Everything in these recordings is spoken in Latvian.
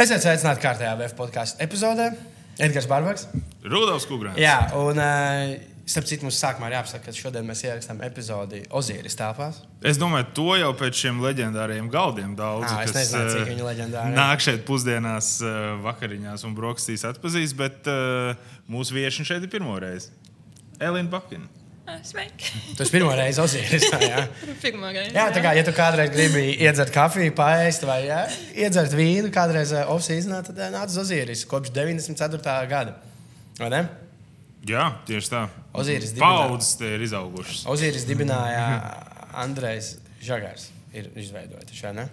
Esiet sveicināti kārtējā VF podkāstu epizodē. Edgars Barbaks. Rudolf Kungrāns. Jā, un uh, starp citu mums sākumā ir jāapsaka, ka šodien mēs ierakstām epizodi Ozīris telpās. Es domāju, to jau pēc šiem leģendāriem galdiem daudz. Ā, es nezināju, cik viņi leģendāri. Nāk šeit pusdienās, eh, vakariņās un brokastīs atpazīst, bet uh, mūsu viesi šeit ir pirmo reizi. Elīna Bakina. Sveiki! Tas pirmo reizi Ozīris. Jā. Jā, tā kā ja tu kādreiz gribi iedzert kafiju, paēst vai jā, iedzert vīnu, kādreiz uh, off-seasonā, tad uh, nāc uz Ozīris kopš 94. gada. Vai ne? Jā, tieši tā. Ozīris. Paudzes te ir izaugušas. Ozīris dibināja Andrejs Žagars. Ir izveidojis, vai ne?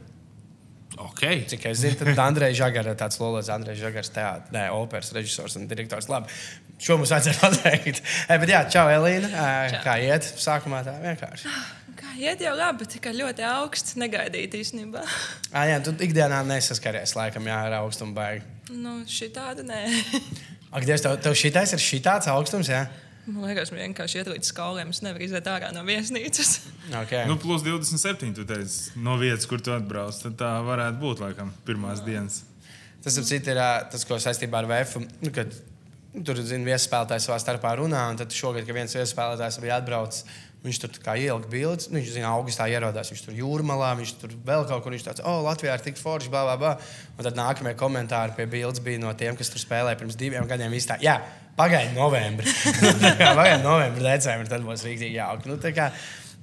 Okay. Cik es zinu, tad Andrejs Žagars ir tāds lolos, Andrejs Žagars, teātris, ne, operas režisors un direktors. Labi, šo mums vajadzēja pateikt. E, bet jā, čau, Elīna. Čau. Kā iet? Sākumā tā vienkārši. Kā iet jau labi, tikai ļoti augsts, negaidīt īstenībā. À, jā, tu ikdienā nesaskaries laikam, jā, ar augstumu baigi. Nu, šī tāda nē. Ak, Dievs, tev, tev šitais ir šitāds augstums, jā? Man liekas, man vienkārši iet līdz skolēm. Es nevaru iziet ārā no viesnīcas. Okay. Nu, plus 27. Tu teici, no vietas, kur tu atbrauc. Tad tā varētu būt laikam pirmās dienas. Tas ap citu ir tas, ko saistībā ar VF. Nu, kad, tur zina, viesspēlētājs savā starpā runā, un tad šogad, kad viens viesspēlētājs bija atbraucis, viņš tur ielika bildes. Nu, viņš zina, augustā ierodās, viņš tur jūrmalā, viņš tur vēl kaut kur. Viņš tāds, oh, Latvijā ir tik forši, bla, bla, bla. Un tad nākamie komentāri pie bildes bija no tiem, kas tur spēlēja pirms diviem gadiem. Tā, jā, pagaidi novembrī. pagaidi novembrī, decembrī, tad būs rīktīgi jauki. Nu,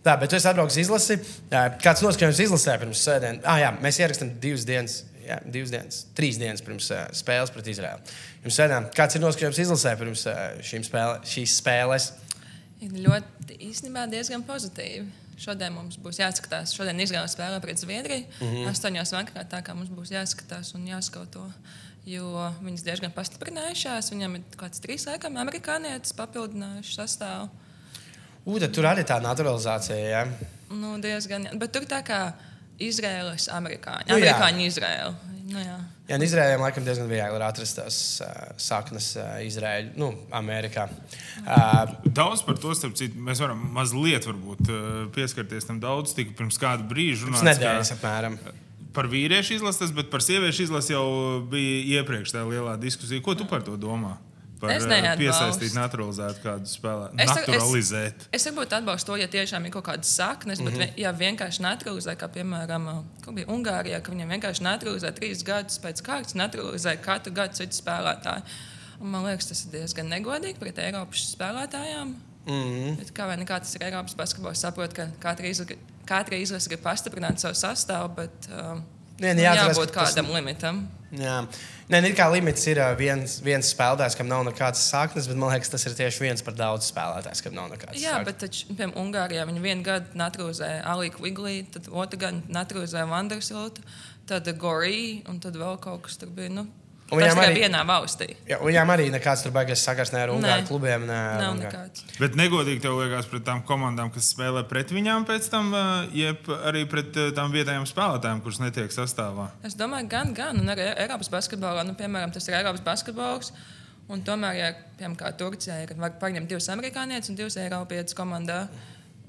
tā bet tu esi atbraucis izlasi. Kāds noskaņojums izlasē pirms sēdienas? Ah, jā, mēs ierakstām divas dienas, jā, divas dienas, trīs dienas pirms uh, spēles pret Izraēlu. Jums sēdām, kāds ir noskaņojums izlasē pirms uh, spēle, šīs spēles? Ir ļoti īstenībā diezgan pozitīvi. Šodien mums būs jāskatās. Šodien Izraela spēlē pret Zviedriju. Mm -hmm. Astoņos vakarā tā kā mums būs jāskatās un jāskauto. Jo viņas diezgan pastiprinājušās. Viņam ir kaut kāds trīs laikam amerikānietis papildinājuši sastāvu. U, tur arī tā naturalizācija. Jā. Nu, diezgan, bet tur tā kā Izraēlas, amerikāņi. Nu. Amerikāņi, Izraēla. Nu, jā. Jā, un Izraēliem laikam diezgan viegli ir atrast tās uh, saknes uh, Izraēļā, nu, Amerikā. Uh, Daudz par to, starp citu, mēs varam mazliet varbūt, eh, pieskarties tam daudz. Tika pirms kāda brīža Pirms runāts, nedēļas apmēram. par vīriešu izlases, bet par sieviešu izlasi jau bija iepriekš tā lielā diskusija. Ko tu par to domā? Es eh, neatbalstu. piesaistīt, naturalizēt kādu spēlētāju. Es- es- Naturalizēt. Es varbūt atbalstu to, ja tiešām ir kaut kādas saknes, bet, mm -hmm. ja vienkārši naturalizē, kā piemēram bija Ungārijā, ka viņiem vienkārši naturalizē trīs gadus pēc kārtas, naturalizē katru gadu citu spēlētāju. Un man liekas, tas ir diezgan negodīgi pret Eiropas spēlētājām. Mm -hmm. bet, kā vai nekā tas ir Eiropas basketbols, saprot, ka katra izlase, katra izlase grib pastiprināt savu sastāvu, bet um, Nē, nu, jāatcerās, jābūt ka tas- kādam limitam. Jā. Nē, nu, ir kā limits, ir viens, viens spēlētājs, kam nav nekādas saknes, bet man liekas, tas ir tieši viens par daudz spēlētājs, kam nav nekādas Jā, saknes. bet taču, piemēram, Ungārijā viņi vienu gadu naturalizēja Alīku Viglī, tad otru gadu naturalizēja Vandersiltu, tad Gorī un tad vēl kaut kas tur bija. Nu, Un tas viņām arī- vienā valstī. Jā, un viņām arī nekāds tur baigas sakars ne ar Ungāru Nē. klubiem. Ne, Nav Ungāru. nekāds. Bet negodīgi tev liekas pret tām komandām, kas spēlē pret viņām pēc tam, eh, jeb arī pret eh, tām vietējām spēlētājām, kuras netiek sastāvā. Es domāju, gan, gan. Un arī Eiropas basketbolā, nu, piemēram, tas ir Eiropas basketbols. Un tomēr, ja piemēram, kā Turcijā, ir, var paņemt divus amerikāņus un divus eiropietus komandā.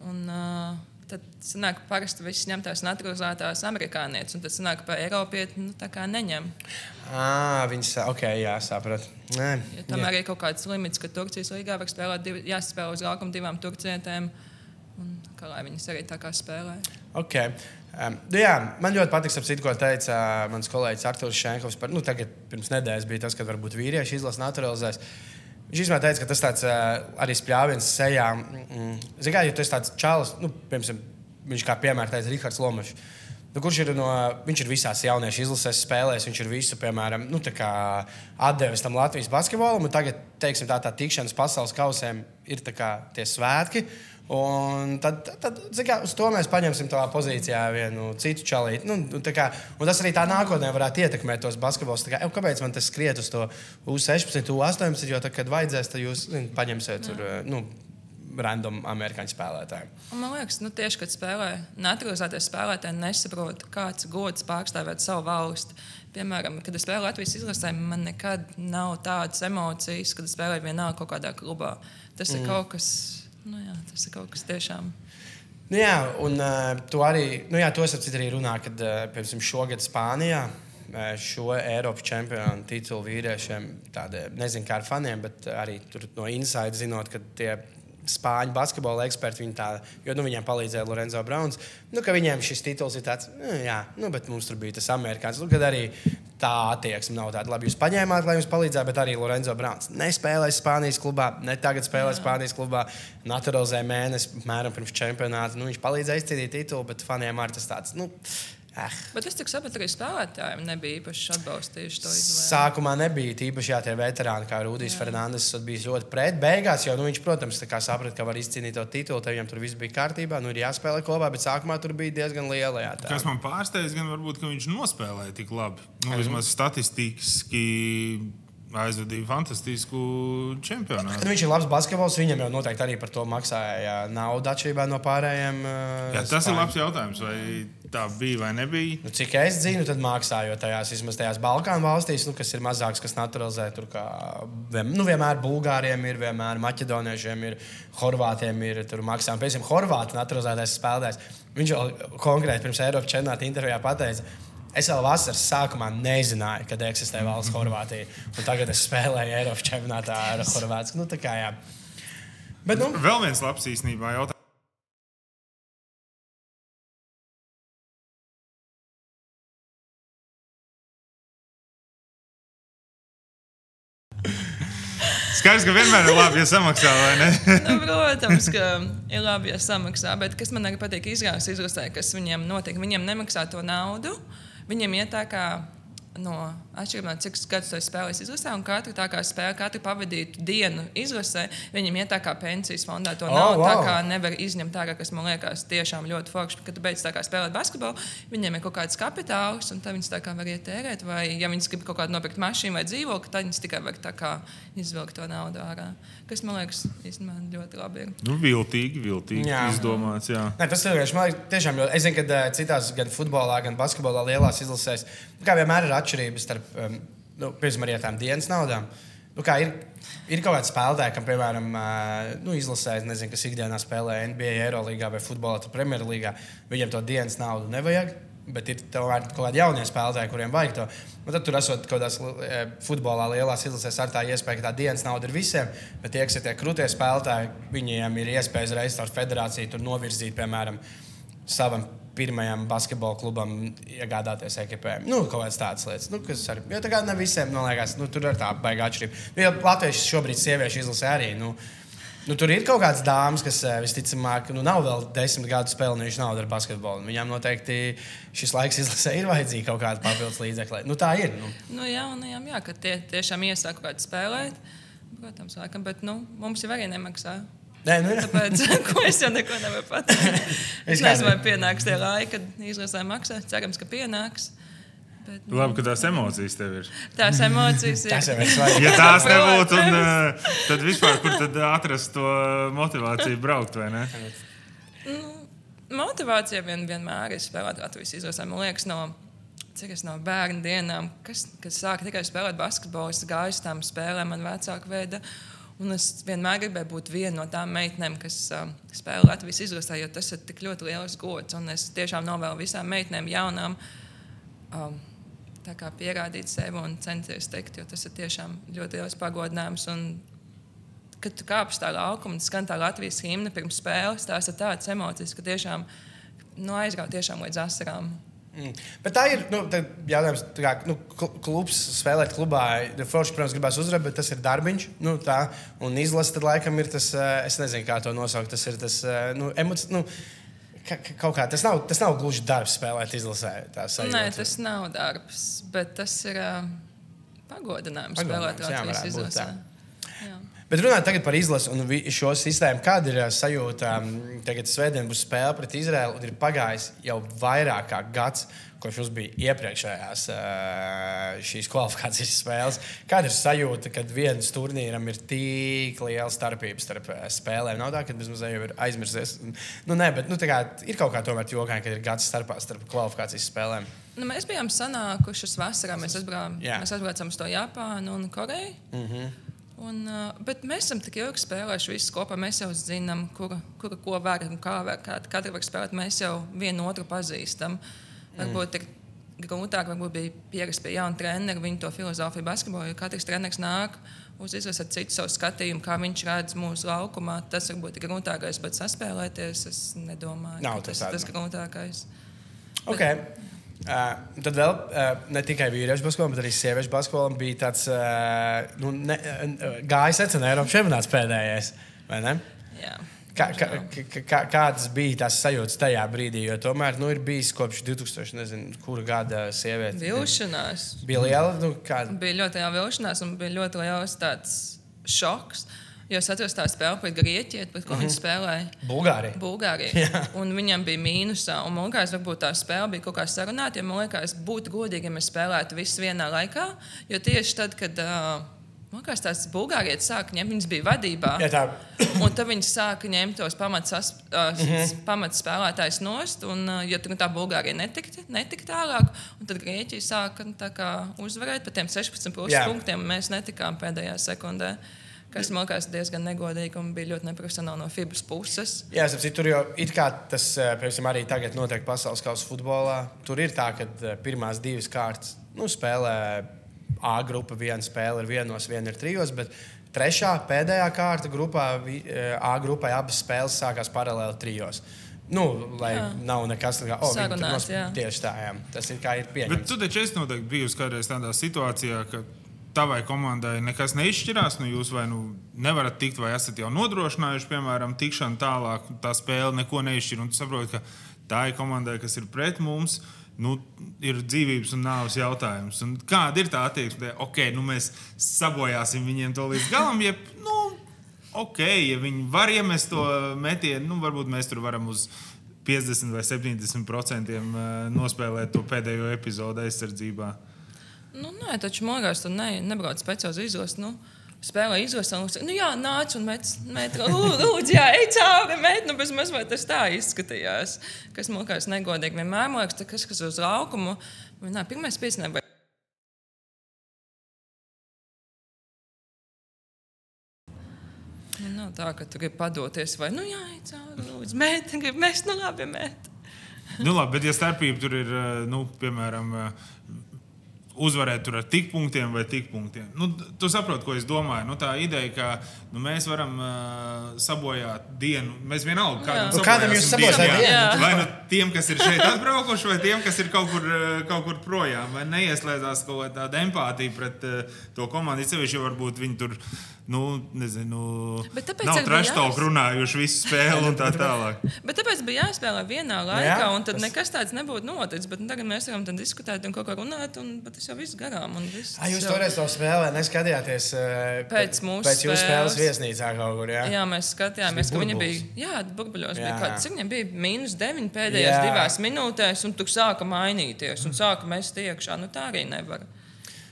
Un, uh, Tad sanāk, ka parasti viss ņem tās naturalizētās amerikāņus, un tad sanāk, ka Eiropieši nu, tā kā neņem. Ah, viņas, ok, jā, sapratu. Ja tam arī ir kaut kāds limits, ka Turcijas līgā var spēlēt, div, jāspēlē uz laukuma divām turcietēm. Kā lai viņas arī tā kā spēlē. Okay. Um, jā, man ļoti patīk, ap citu, ko teica uh, mans kolēģis Arthurs Šenkovs. Par, nu, tagad, pirms nedēļas bija tas, ka varbūt vīrieši izlasa naturalizēs. Viņš īstenībā teica, ka tas tāds, uh, arī spļāviens sejā. Mm, Ziniet, ja esi tāds čalis, nu, piemēram, viņš kā piemēram teica Rihards Lomačs. Nu, kurš ir, no, viņš ir visās jauniešu izlasēs spēlēs, viņš ir visu, piemēram, nu, atdevis tam Latvijas basketbolam. un Tagad, teiksim, tā, tā tikšanās pasaules kausēm ir kā tie svētki. Un tad, tad, kā, uz to mēs paņemsim tādā pozīcijā vienu citu čalīti. Nu, tā kā, tas arī tā nākotnē varētu ietekmēt tos basketbolus. Kā, "Ew, kāpēc man tas skriet uz to U16, U18? Jo, tad, kad vajadzēs, tad jūs zin, paņemsiet tur, nu, random amerikāņu spēlētāju. Un man liekas, nu, tieši kad spēlē, naturalizēties spēlētāji nesaprot, kāds gods pārstāvēt savu valsti. Piemēram, kad es spēlēju Latvijas izlasē, man nekad nav tādas emocijas, kad es spēlēju vienalga kaut kādā klubā. Tas mm. ir kaut kas, nu, jā, tas ir kaut kas tiešām. Nu, jā, un uh, tu arī, nu, jā, to es arī runāju, kad, uh, piemēram, šogad Spānijā. šo Eiropas čempionu titulu vīriešiem, tāda nezinu, kā ar faniem, bet arī no inside zinot, ka tie spāņu basketbola eksperti. Viņi tā, jo nu, viņiem palīdzēja Lorenzo Browns. Nu, viņiem šis tituls ir tāds, nu, jā, nu, bet mums tur bija tas amerikānis. Nu, kad arī tā attieksme nav tāda labi. Jūs paņēmāt, lai jums palīdzētu, bet arī Lorenzo Browns nespēlēja Spānijas klubā, ne tagad spēlē jā. Spānijas klubā. Naturalizēja mēnesi, mēram pirms čempionāta. Nu, viņš palīdzēja izcīnīt titulu, bet faniem arī tas tāds. Nu, Eh. Bet es tik saprotu, arī spēlētājiem nebija īpaši atbalstījuši to izvēli. Sākumā nebija īpaši jā, tie veterāni, kā Rudijs Fernandes, bija ļoti pret. Beigās jau nu, viņš, protams, saprata, ka var izcīnīt to titulu, tad viņam tur viss bija kārtībā, nu ir jāspēlē kopā, bet sākumā tur bija diezgan liela. Jā, tā. Kas man pārsteidz, gan varbūt, ka viņš nospēlēja tik labi. Nu, vismaz statistiski aizvadīja fantastisku čempionātu. Kad viņš ir labs basketbols, viņam jau noteikti arī par to maksāja naudu atšķirībā no pārējiem. Jā, tas spāņu. ir labs jautājums, vai tā bija vai nebija. Nu, cik es zinu, tad maksājot tajās, vismaz tajās Balkānu valstīs, nu, kas ir mazākas, kas naturalizē. Tur kā, nu, vienmēr Bulgāriem ir, vienmēr Maķedoniešiem ir, Horvātiem ir maksājumi. Pēc tam Horvātu naturalizētais spēlētājs. Viņš jau konkrēti pirms Eiropas čempionāta intervijā pateica, Es vēl vasaras sākumā nezināju, kad eksistē valsts Horvātija. Tagad es spēlēju Eiropas čempionātā ar Horvātiju. Nu, kā, jā. Bet, nu, vēl viens labs īstenībā jautājums. Skaidrs, ka vienmēr ir labi, ja samaksā, vai ne? nu, protams, ka ir labi, ja samaksā. Bet kas man arī patīk izrādās izlasē, kas viņiem notiek, viņiem nemaksā to naudu. Viņam iet tā kā no atšķirībā no cik gadus to spēlējis izlasē, un katru tā kā spēle, katru pavadītu dienu izlasē, viņam iet tā kā pensijas fondā to oh, naudu. Wow. Tā kā nevar izņemt tā, kas man liekas tiešām ļoti forši, kad tu beidz tā kā spēlēt basketbolu, viņiem ir kaut kāds kapitāls, un tad viņas tā kā var ietērēt, vai ja viņas grib kaut kādu nopirkt mašīnu vai dzīvokli, tad viņas tikai var tā kā izvilkt to naudu ārā. Kas man liekas, īstenībā ļoti labi ir. Nu, viltīgi, viltīgi jā. izdomāts. Jā. Nē, tas ir vienkārši. Tiešām, es zinu, ka citās gan futbolā, gan basketbolā lielās izlasēs, kā vienmēr ir atšķirības starp um, nu, piemēram, arī tām dienas naudām. Nu, ir, ir kaut kāda spēlētāja, kam, piemēram, nu, izlasē, nezinu, kas ikdienā spēlē NBA, Eirolandā vai Futbolā, Premjerlīgā. Viņiem to dienas naudu nevajag. Bet ir tomēr kaut kādi jaunie spēlētāji, kuriem vajag to. Un tad tur esot kaut kādās futbolā lielās izlasēs ar tā iespēju, ka tā dienas nauda ir visiem. Bet tie, kas ir tie krūtie spēlētāji, viņiem ir iespēja uzreiz ar federāciju novirzīt, piemēram, savam pirmajam basketbola klubam iegādāties ekipējumu. Nu, kaut kādas tādas lietas, nu, kas arī. Jo tā kā ne visiem, man liekas, nu, tur ir tā baigā atšķirība. Jo Latvijas šobrīd sieviešu izlasē arī. Nu, Nu, tur ir kaut kādas dāmas, kas eh, visticamāk nu, nav vēl desmit gadus spēlējušas naudu ar basketbolu. Viņām noteikti šis laiks izlasē ir vajadzīga kaut kāda papildus līdzekļa. Nu, tā ir. Nu. Nu, jā, nu, jā, jā, ka tie tiešām iesāk kaut kādu spēlēt. Protams, laikam, bet nu, mums jau arī nemaksā. Nē, nu, Tāpēc, ko es jau neko nevaru pateikt. es nezinu, vai pienāks tie laiki, kad izlasē maksā. Cerams, ka pienāks. Bet, nu, Labi, ka tās emocijas tev ir. Tās emocijas ir. tas ir. Ja tās nebūtu, un, eh, tad vispār kur tad atrast to motivāciju braukt, vai ne? Nu, motivācija vien, vienmēr ir spēlēt Latvijas izlasē. Man liekas, no, cik es no bērnu dienām, kas, kas sāka tikai spēlēt basketbolu, es gāju uz tām spēlēm, man vecāka veida. Un es vienmēr gribēju būt viena no tām meitenēm, kas uh, spēlē Latvijas izlasē, jo tas ir tik ļoti liels gods. Un es tiešām novēlu visām meitenēm, jaunām, um, pierādīt sevi un censties tikt, jo tas ir tiešām ļoti liels pagodinājums. Un, kad tu kāpj tā laukuma skan tā Latvijas himna pirms spēles, tās ir tādas emocijas, ka tiešām nu, aizgāja līdz asarām. Mm. Bet tā ir nu, tā jautājums, kā nu, klubs spēlēt klubā. Forši, protams, gribēs uzvarēt, bet tas ir darbiņš. Nu, tā, un izlase tad laikam ir tas, eh, es nezinu, kā to nosaukt. Tas ir tas eh, nu, emocionāls. Nu, ka, ka, kaut kā tas nav, tas nav gluži darbs spēlēt izlasē. Nē, tas nav darbs, bet tas ir uh, pagodinājums, pagodinājums spēlēt Latvijas izlasē. Bet runājot par izlasi un šo sistēmu, kāda ir sajūta? Tagad Svētdien būs spēle pret Izraelu, un ir pagājis jau vairāk kā gads, kopš mums bija iepriekšējās šīs kvalifikācijas spēles. Kāda ir sajūta, kad vienam turnīram ir tik liela starpība starp spēlēm? Nav tā, ka bez mazliet jau ir aizmirsies. Nu, nē, bet nu, kā, ir kaut kā tomēr jokaini, ka ir gads starpā starp kvalifikācijas spēlēm. Nu, mēs bijām sanākuši vasarā. Mēs aizbraucām uz to Japānu un Koreju. Mm -hmm. Un, bet mēs esam tik ilgi spēlējuši visu kopā. Mēs jau zinām, kura, kura ko var un kā var. Katra var spēlēt. Mēs jau vienu otru pazīstam. Mm. Varbūt ir grūtāk varbūt bija pierast pie jauna trenera, viņa to filozofiju basketbolā, katrs treneris nāk uz izlasi ar citu savu skatījumu, kā viņš redz mūsu laukumā. Tas varbūt ir grūtākais, bet saspēlēties, es nedomāju, Nav tas tas tas grūtākais. Okay. Uh, tad vēl uh, ne tikai vīriešu basketbolam, bet arī sieviešu basketbolam bija tāds uh, nu, ne, uh, gājis secena Eiropas čempionāts pēdējais. Jā. Kā, kā, kā, kā, kādas bija tās sajūtas tajā brīdī? Jo tomēr nu, ir bijis kopš 2000, nezinu, kura gada sieviete. Vilšanās. Bija liela. Nu, kā... Bija ļoti liela vilšanās un bija ļoti liels tāds šoks. Jo es atceros tā spēli pret Grieķiju, pret ko mm -hmm. viņi spēlēja. Bulgārija. Bulgārija. Un viņam bija mīnusā. Un man liekas, varbūt tā spēle bija kaut kā sarunāta. Man liekas, būtu godīgi, ja mēs spēlētu visus vienā laikā. Jo tieši tad, kad uh, man liekas, tās bulgārietis sāka ņemt, viņas bija vadībā. Jā, tā. Un tad viņi sāka ņemt tos pamats, uh, mm -hmm. nost. Un, uh, ja tur tā Bulgārija netika, netika tālāk, tad Grieķija sāka tā kā, uzvarēt par tiem 16 plus Jā. punktiem. un Mēs netikām pēdējā sekundē. Kas man liekas diezgan negodīgi un bija ļoti neprofesionāli no FIBas puses. Jā, es saprotu, tur jau it kā tas, eh, piemēram, arī tagad notiek pasaules kausa futbolā. Tur ir tā, ka eh, pirmās divas kārtas nu, spēlē A grupa, viena spēle ir vienos, viena ir trijos. Bet trešā, pēdējā kārta grupā, eh, A grupai abas spēles sākās paralēli trijos. Nu, lai jā. Nav nekas tāds, kā oh, Sarunāts, nos- jā. tieši tā. Jā. Tas ir kā ir Bet pieņemts. tu taču esi noteikti bijusi kādreiz tādā situācijā, ka tavai komandai nekas neizšķirās. Nu, jūs vai nu nevarat tikt, vai esat jau nodrošinājuši, piemēram, tikšanu tālāk, tā spēle neko neizšķir. Un tu saproti, ka tā ir komandai, kas ir pret mums. Nu, ir dzīvības un nāves jautājums. Un kāda ir tā attieksme? Ok, nu mēs sabojāsim viņiem to līdz galam. Jeb, nu, ok, ja viņi var iemest to metienu, nu, varbūt mēs tur varam uz 50 vai 70 procentiem eh, nospēlēt to pēdējo epizodu aizsardzībā. Nu, nē, taču mājās tur ne, nebrauc speciāli izlases. Nu. Spēlē izlasīt, un nu, jā, nāc un met lūdzu, jā, ej cauri, met, nu, bez mazliet tas tā izskatījās. Kas man liekas negodīgi. Vienmēr liekas, tas, kas uz laukumu, nē, pirmais piesnē. Nu, nav tā, ka tu gribi padoties, vai, nu, jā, cauri, lūdzu, met, gribi mest, nu, labi, met. Nu, labi, bet ja starpība tur ir, eh, nu, piemēram, eh, uzvarēt tur ar tik punktiem vai tik punktiem. Nu, tu saproti, ko es domāju. Nu, tā ideja, ka nu, mēs varam uh, sabojāt dienu. Mēs vienalga kādam, Jā. Nu, kādam jūs sabojājat jā. dienu? Vai nu tiem, kas ir šeit atbraukuši, vai tiem, kas ir kaut kur, kaut kur projām. Vai neieslēdzās kaut kāda empātija pret uh, to komandu. Jo varbūt viņi tur. Nu, nezinu, Bet tāpēc nav jās- runājuši visu spēli un tā tālāk. Bet tāpēc bija jāspēlē vienā laikā, jā, un tad tas- nekas tāds nebūtu noticis. Bet nu, tagad mēs varam tad diskutēt un kaut ko runāt, un bet tas jau viss garām. un Viss, Ah, jūs jau- toreiz to spēlē neskatījāties eh, Pēc mūsu pēc jūsu spēles spēles. viesnīcā kaut kur. Jā, Jā, mēs skatījāmies, ka bija viņa burbulis. bija. Jā, burbuļos bija Jā. kaut kas, cik viņam bija mīnus 9 pēdējās Jā. divās minūtēs, un tur sāka mainīties, un sāka mest iekšā. Nu, tā arī nevar.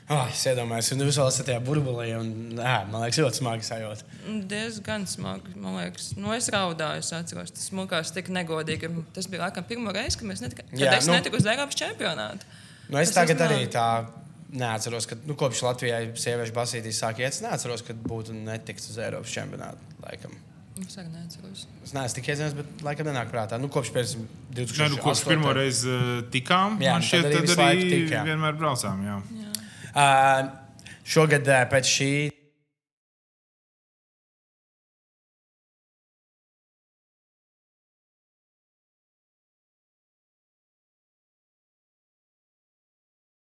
Oh, es iedomājos, un jūs esat tajā burbulī. Un, jā, man liekas, ļoti smagi sajūta. Diezgan smagi, man liekas. Nu, es raudāju, es atceros, tas smukās tik negodīgi. Tas bija laikam pirmo reizi, kad, mēs netika, kad Jā, es nu- netiku uz Eiropas čempionātu. Nu, es Tas tagad nav- arī tā neatceros, ka nu, kopš Latvijai sieviešu basītīs sāk iet. Es neatceros, ka būtu netiks uz Eiropas čempionātu. Laikam. Es arī neatceros. Es neesmu tik iedzimis, bet laikam nenāk prātā. Nu, kopš piemēram, 2008. Nē, nu, kopš pirmo reizi uh, tikām, Jā, man tad šķiet, arī tad arī laiku tik, jā. vienmēr braucām. Jā. Uh, šogad uh, pēc šī.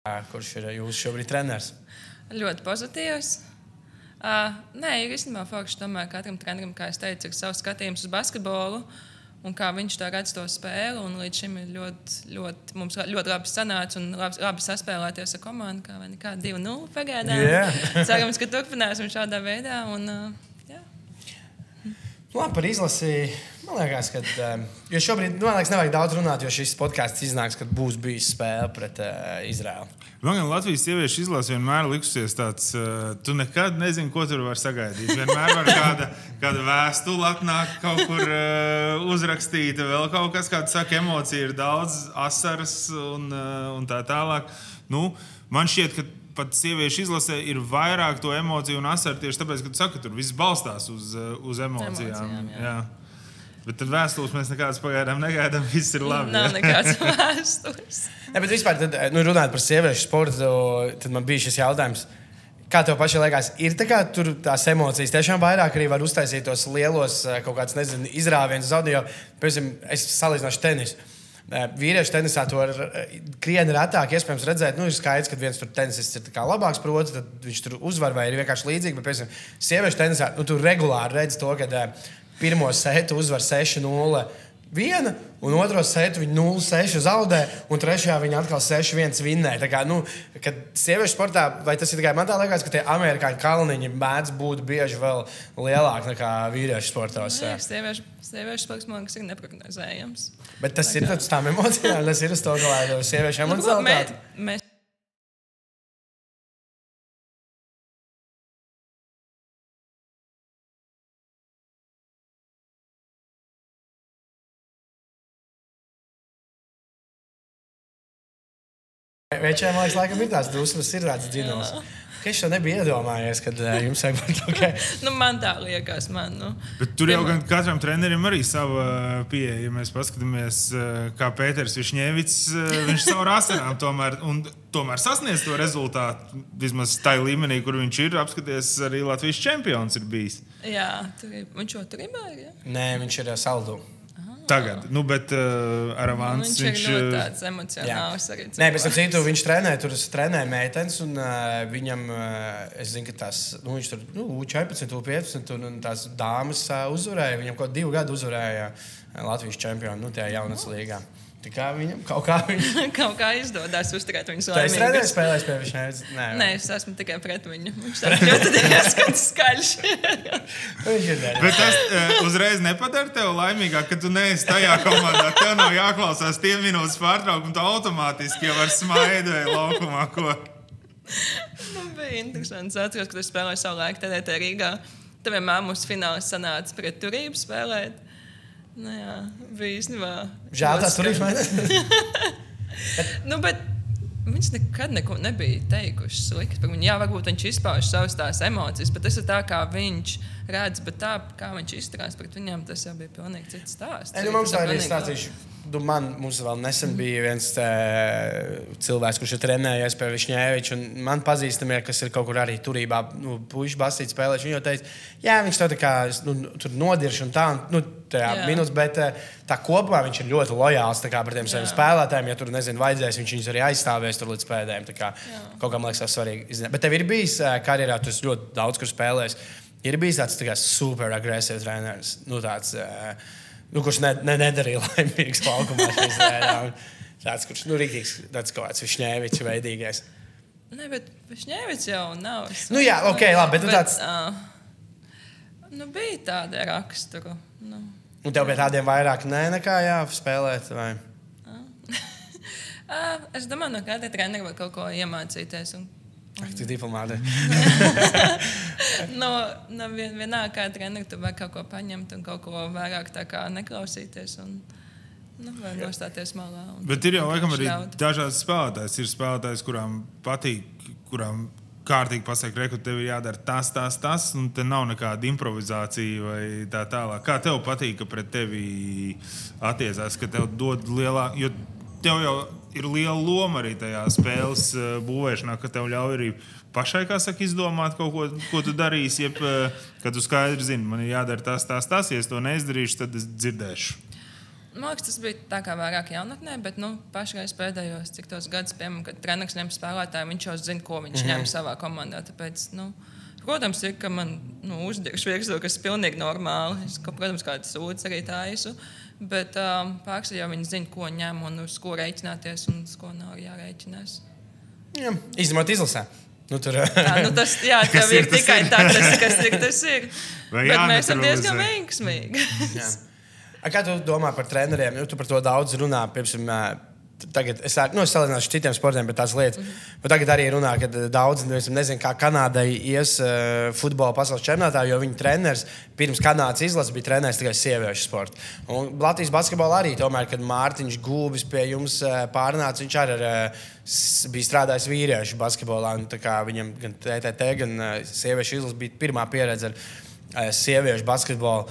Uh, Kurš ir jūsu šobrīd treneris? Ļoti pozitīvs. Uh, nē, īstenībā forši. Tomēr katram trenerim, kā jau teicu, ir savs skatījums uz basketbolu. Un kā viņš to redz, to spēli. Un līdz šim ir ļoti, ļoti, mums ļoti labi sanācis un labi, labi saspēlēties ar komandu. Kā nekā 2-0 pagaidām. Jā. Cerams, ka turpināsim šādā veidā. Un, jā. Nu, Labi, par izlasi. Man liekas, ka. Šobrīd, man liekas, nevajag daudz runāt, jo šis podkāsts iznāks, kad būs bijis spēle pret uh, Izraēlu. Man gan Latvijas sieviešu izlase vienmēr likusies tāds, uh, tu nekad nezini, ko tur var sagaidīt. Vienmēr var kāda, kāda vēstule atnākt kaut kur uh, uzrakstīta, vēl kaut kas, kāda saka, emocija ir daudz, asaras un, uh, un tā tālāk. Nu, man šķiet, ka pat sieviešu izlasē ir vairāk to emociju un asaru tieši tāpēc, ka tu saki, tur viss balstās uz, uz emocijām. Emocijām, jā. jā. Bet tad vēstules mēs nekādas pagaidām negaidām. Viss ir labi. Nav jā. nekāds vēstures. Ne, bet vispār, tad, nu, runājot par sieviešu sportu, tad man bija šis jautājums. Kā tev pašai liekas, ir tā kā, tur tās emocijas tiešām vairāk arī var uztaisīt tos lielos eh, kaut kādus, nezinu, izrāvienus. Jo, piemēram, es salīdzināšu tenisu. Eh, Vīriešu tenisā to var eh, krietni retāk iespējams redzēt. Nu, ir skaidrs, ka viens tur tenisists ir labāks, proti, tad viņš tur uzvar vai ir vienkārši līdzīgi. Bet, piemēram, sieviešu tenisā nu, tur regulāri redz to, ka pirmo sētu uzvar 6-0 viena, un otro sētu viņa 0-6 zaudē, un trešajā viņa atkal 6-1 vinnē. Tā kā, nu, kad sieviešu sportā, vai tas ir tikai man tā liekas, ka tie amerikāņu kalniņi mēdz būt bieži vēl lielāki nekā vīriešu sportos? Jā, sieviešu, sieviešu sports man liekas, ir neprognozējams. Bet tas tā ir uz tām emocijām, tas ir uz to, ka sieviešu Nu, emocijas. mē, mēs Večiem, man liekas, laikam ir tās dusmas, ir tāds dzinos. Ka es to nebiju iedomājies, kad uh, jums vajag būt okay. nu, man tā liekas, man. Nu. Bet tur jau gan katram trenerim arī sava pieeja. Ja mēs paskatāmies, eh, kā Pēters Višņēvits, eh, viņš savu rasinām tomēr, un tomēr sasniedz to rezultātu. Vismaz tajā līmenī, kur viņš ir, apskaties, arī Latvijas čempions ir bijis. Jā, tur, ir- viņš jau tur ir. Ja? Nē, viņš ir saldu. Tagad, nu, bet uh, ar Nu, avans viņš ir viņš. ļoti eh, tāds emocionāls. arī Nē, bet cilvēks. es citu, viņš trenē, tur es trenēju meitenes, un uh, viņam, uh, es zinu, ka tās, nu, viņš tur, nu, 14, 15, un, un tās dāmas uh, uzvarēja, viņam kaut divu gadu uzvarēja Latvijas čempionu, nu, tajā jaunatnes līgā. Tā kā viņam kaut kā viņš... Kaut kā izdodas uzturēt viņu Tā es trenēju laimīgu. spēlēs pie viņa, nē, Nē, es esmu tikai pret viņu. Viņš tāds ļoti diezgan skaļš. Bet tas uh, uzreiz nepadara tevi laimīgāk, ka tu neesi tajā komandā. Tev nav jāklausās tie minūtes pārtraukumi, tu automātiski jau ar smaidēji laukumā. Ko. Nu, bija interesanti. Es atceros, ka tu spēlēji savu laiku TDT Rīgā. Tad vienmēr mūsu fināls sanāca pret turību spēlēt. Nu, jā, bija īstenībā. Žēl tās tur izmaiņas. Nu, bet viņš nekad neko nebija teikuši slikti. Jā, varbūt viņš izpauž savas tās emocijas, bet tas ir tā, kā viņš redz, bet tā, kā viņš izturās pret viņiem, tas jau bija pilnīgi cits stāsts. Nē, nu, mums tā arī stāstīšu. Nu, man, mums vēl nesen bija viens tā, cilvēks, kurš ir trenējies pie Višņēviča. Man pazīstamie, kas ir kaut kur arī turībā, nu, puikas basīts spēlējuši. Viņi jau teica, jā, viņš to tā kā nu, tur nodirš un tā, nu, tajā Jā. minūtes, bet eh, tā kopumā viņš ir ļoti lojāls kā, pret tiem saviem spēlētājiem. Ja tur, nezinu, vajadzēs, viņš viņus arī aizstāvēs līdz pēdējiem. Kā, kaut kā man liekas, tas svarīgi. izzināt. Bet tev ir bijis eh, karjerā, tu ļoti daudz kur spēlējis. Ir bijis tāds tā kā super agresīvs treneris. Nu, tāds, eh, nu, kurš ne, ne, nedarīja laimīgus laukumā. Tāds, kurš nu, rītīgs, tāds kaut kāds višņēvičs veidīgais. Nē, bet Višņēvics jau nav. Es- Nu jā, ok, labi, bet nu tāds- ā, nu, bija tāda rakstura. Nu. Un tev pie tādiem vairāk nē, nekā jāspēlēt. Vai? Ā, Es domāju, no katra trenera var kaut ko iemācīties. Un, Ak, Tu diplomāti. no, no vien, vienā kā trenera tu vari kaut ko paņemt un kaut ko vairāk neklausīties. Un, nu, vai nostāties malā. Bet ir jau laikam arī dažādas spēlētājas. Ir spēlētājs, kurām patīk, kurām kārtīgi pasakot, ka tev ir jādara tas, tas, tas, un te nav nekāda improvizācija vai tā tālāk. Kā tev patīk, ka pret tevi attiecās, ka tev dod lielāku, jo tev jau ir liela loma arī tajā spēles eh, būvēšanā, ka tev ļauj arī pašai, kā saka, izdomāt kaut ko, ko tu darīsi. Jeb, eh, kad tu skaidri zini, man ir jādara tas, tas, tas, ja es to neizdarīšu, tad es dzirdēšu. Man liekas, tas bija tā kā vairāk jaunatnē, bet nu, pašreiz pēdējos cik tos gadus, piemēram, kad treneris ņem spēlētāju, viņš jau zina, ko viņš mm -hmm. ņem savā komandā. Tāpēc, nu, protams, ir, ka man nu, uzdirž virsū, kas ir pilnīgi normāli. Es, ka, protams, kādas sūdzes arī taisu. Bet um, pārsvarā jau viņi zina, ko ņem un uz ko rēķināties un uz ko nav jārēķinās. Jā, Izņemot izlasē. Nu, tur Tā, nu, tas jā, tev ir, ir tas tikai ir. tā, tas, kas ir. Tas ir. Vai Bet mēs esam diezgan veiksmīgi. Jā. A, Kā tu domā par treneriem? Nu, tu par to daudz runā. Piemēram, tagad es, nu, es salīdzināšu ar citiem sportiem, bet tās lietas. Mm -hmm. Bet tagad arī runā, ka daudz nezinu, kā Kanādai ies uh, futbola pasaules čempionātā, jo viņa treneris pirms Kanādas izlases bija treneris tikai sieviešu sporta. Un Latvijas basketbolā arī, tomēr, kad Mārtiņš Gulbis pie jums uh, pārnāca, viņš arī uh, s- bija strādājis vīriešu basketbolā. un Viņam gan TTT, gan uh, sieviešu izlase bija pirmā pieredze ar uh, sieviešu basketbolu.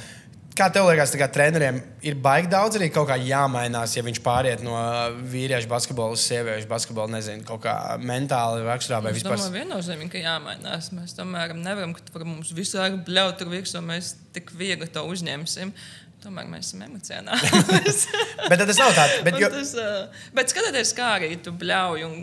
Kā tev liekas, kā treneriem ir baigi daudz arī kaut kā jāmainās, ja viņš pāriet no vīriešu basketbola uz sieviešu basketbolu, nezinu, kaut kā mentāli raksturā vai Es vispār? domāju, viennozīmīgi, ka jāmainās. Mēs tomēr nevaram, ka mums visu laiku bļaut tur virsū, mēs tik viegli to uzņemsim. Tomēr mēs esam emocionāli. Bet tas nav tāds. Bet, jo, tas, uh, bet skatoties, kā arī tu bļauj. Un,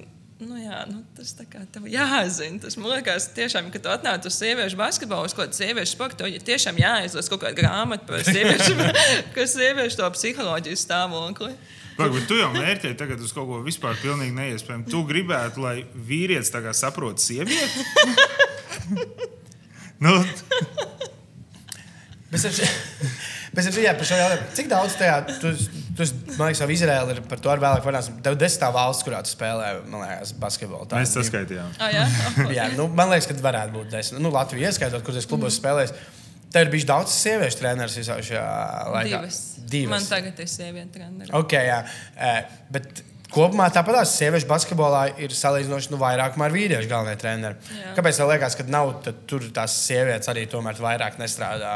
nu, jā, nu, tas tā kā tev jāzina. Tas man liekas, tiešām, kad tu atnāc uz sieviešu basketbolu, uz kādu sieviešu sportu, tev tiešām jāizlasa kaut kāda grāmata par sieviešu, sieviešu to psiholoģijas stāvokli. Pag, bet tu jau mērķēji tagad uz kaut ko vispār pilnīgi neiespējamu. Tu gribētu, lai vīrietis tagad saprot sievieti? nu, Bet es Bet es domāju, par šo jautājumu, cik daudz tajā, tu, tu man liekas, Izraēla ir par to ar vēlāk parunāsim. Tev desmitā valsts, kurā tu spēlē, man liekas, basketbolu. Tā mēs saskaitījām. Ah, jā, Jā, nu, man liekas, ka varētu būt desmit. Nu, Latvija ieskaitot, kur tas klubos spēlēs. Tev ir bijis daudz sieviešu treneris visā šajā laikā. divas. Divas. Man tagad ir sieviete treneris. Ok, jā. Eh, Bet kopumā tāpat tās sieviešu basketbolā ir salīdzinoši nu, vairāk ar vīriešu galvenie treneri. Jā. Kāpēc tev liekas, ka nav tad tur tās sievietes arī tomēr vairāk nestrādā?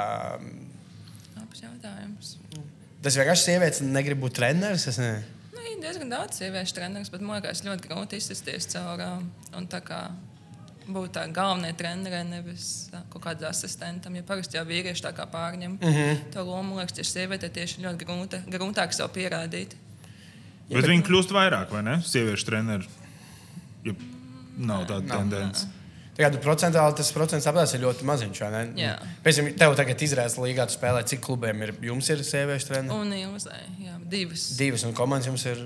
Tas vienkārši sievietes negrib būt treneris. es nezinu. Nu, ir diezgan daudz sieviešu treneris, bet man liekas, ļoti grūti izsisties caur ā, un tā kā būt tā galvenā trenerē, nevis kaut kādam asistentam. Jo parasti jau vīrieši tā kā pārņem mm -hmm. to lomu. Liekas, tieši sieviete tieši ļoti grūti, grūtāk sev pierādīt. Bet viņi kļūst vairāk, vai ne? Sieviešu treneri. Ja nav tāda tendence. Tagad procentuāli tas procents apgādājums ir ļoti maziņš. Jā. Pēc tam tev tagad izrādās līgā, tu spēlē, cik klubiem ir. Jums ir sieviešu treneri? Un ilzē, jā, divas. Divas, un komandas jums ir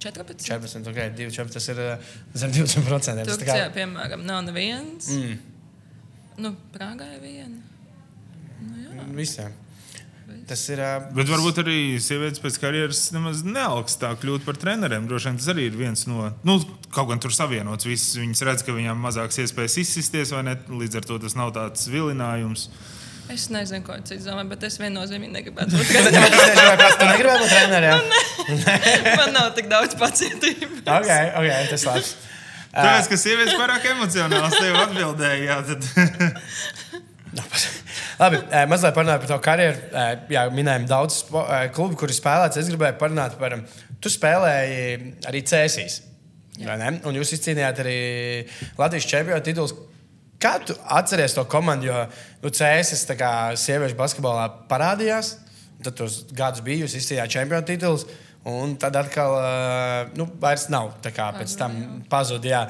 14. 14. Okay, 2, 14 tas ir uh, zem 20%. Tas tā Turcijā, kā- piemēram, nav neviens. Mm. Nu, Prāgā ir viena. Nu, jā. Visiem. Tas ir. Bet varbūt arī sievietes pēc karjeras nemaz neaugstāk kļūt par treneriem. Droši vien tas arī ir viens no. Nu, kaut gan tur savienots. Visas viņas redz, ka viņām mazākas iespējas izsisties, vai ne? Līdz ar to tas nav tāds vilinājums. Es nezinu, ko cits domā, bet es viennozīmīgi negribētu būt Bet treneris. es vai pats tu negribēji būt treneriem. Man nav tik daudz pacietības. Ok, ok, tas labs. Tāpēc, ka sievietes pārāk emocionāli tev atbildēja, jā, tad Labi, mazliet parunājot par to karjeru. Jā, minējām daudz klubu, kuri spēlēts. Es gribēju parunāt par. um, Tu spēlēji arī Cēsīs. Un jūs izcīnījāt arī Latvijas čempionu titulus. Kā tu atceries to komandu? Jo nu, Cēsis tā kā sieviešu basketbolā parādījās. Tad tos gadus bija, jūs izcīnījāt čempionu titulus. Un tad atkal nu, vairs nav. Tā kā pēc tam pazuda.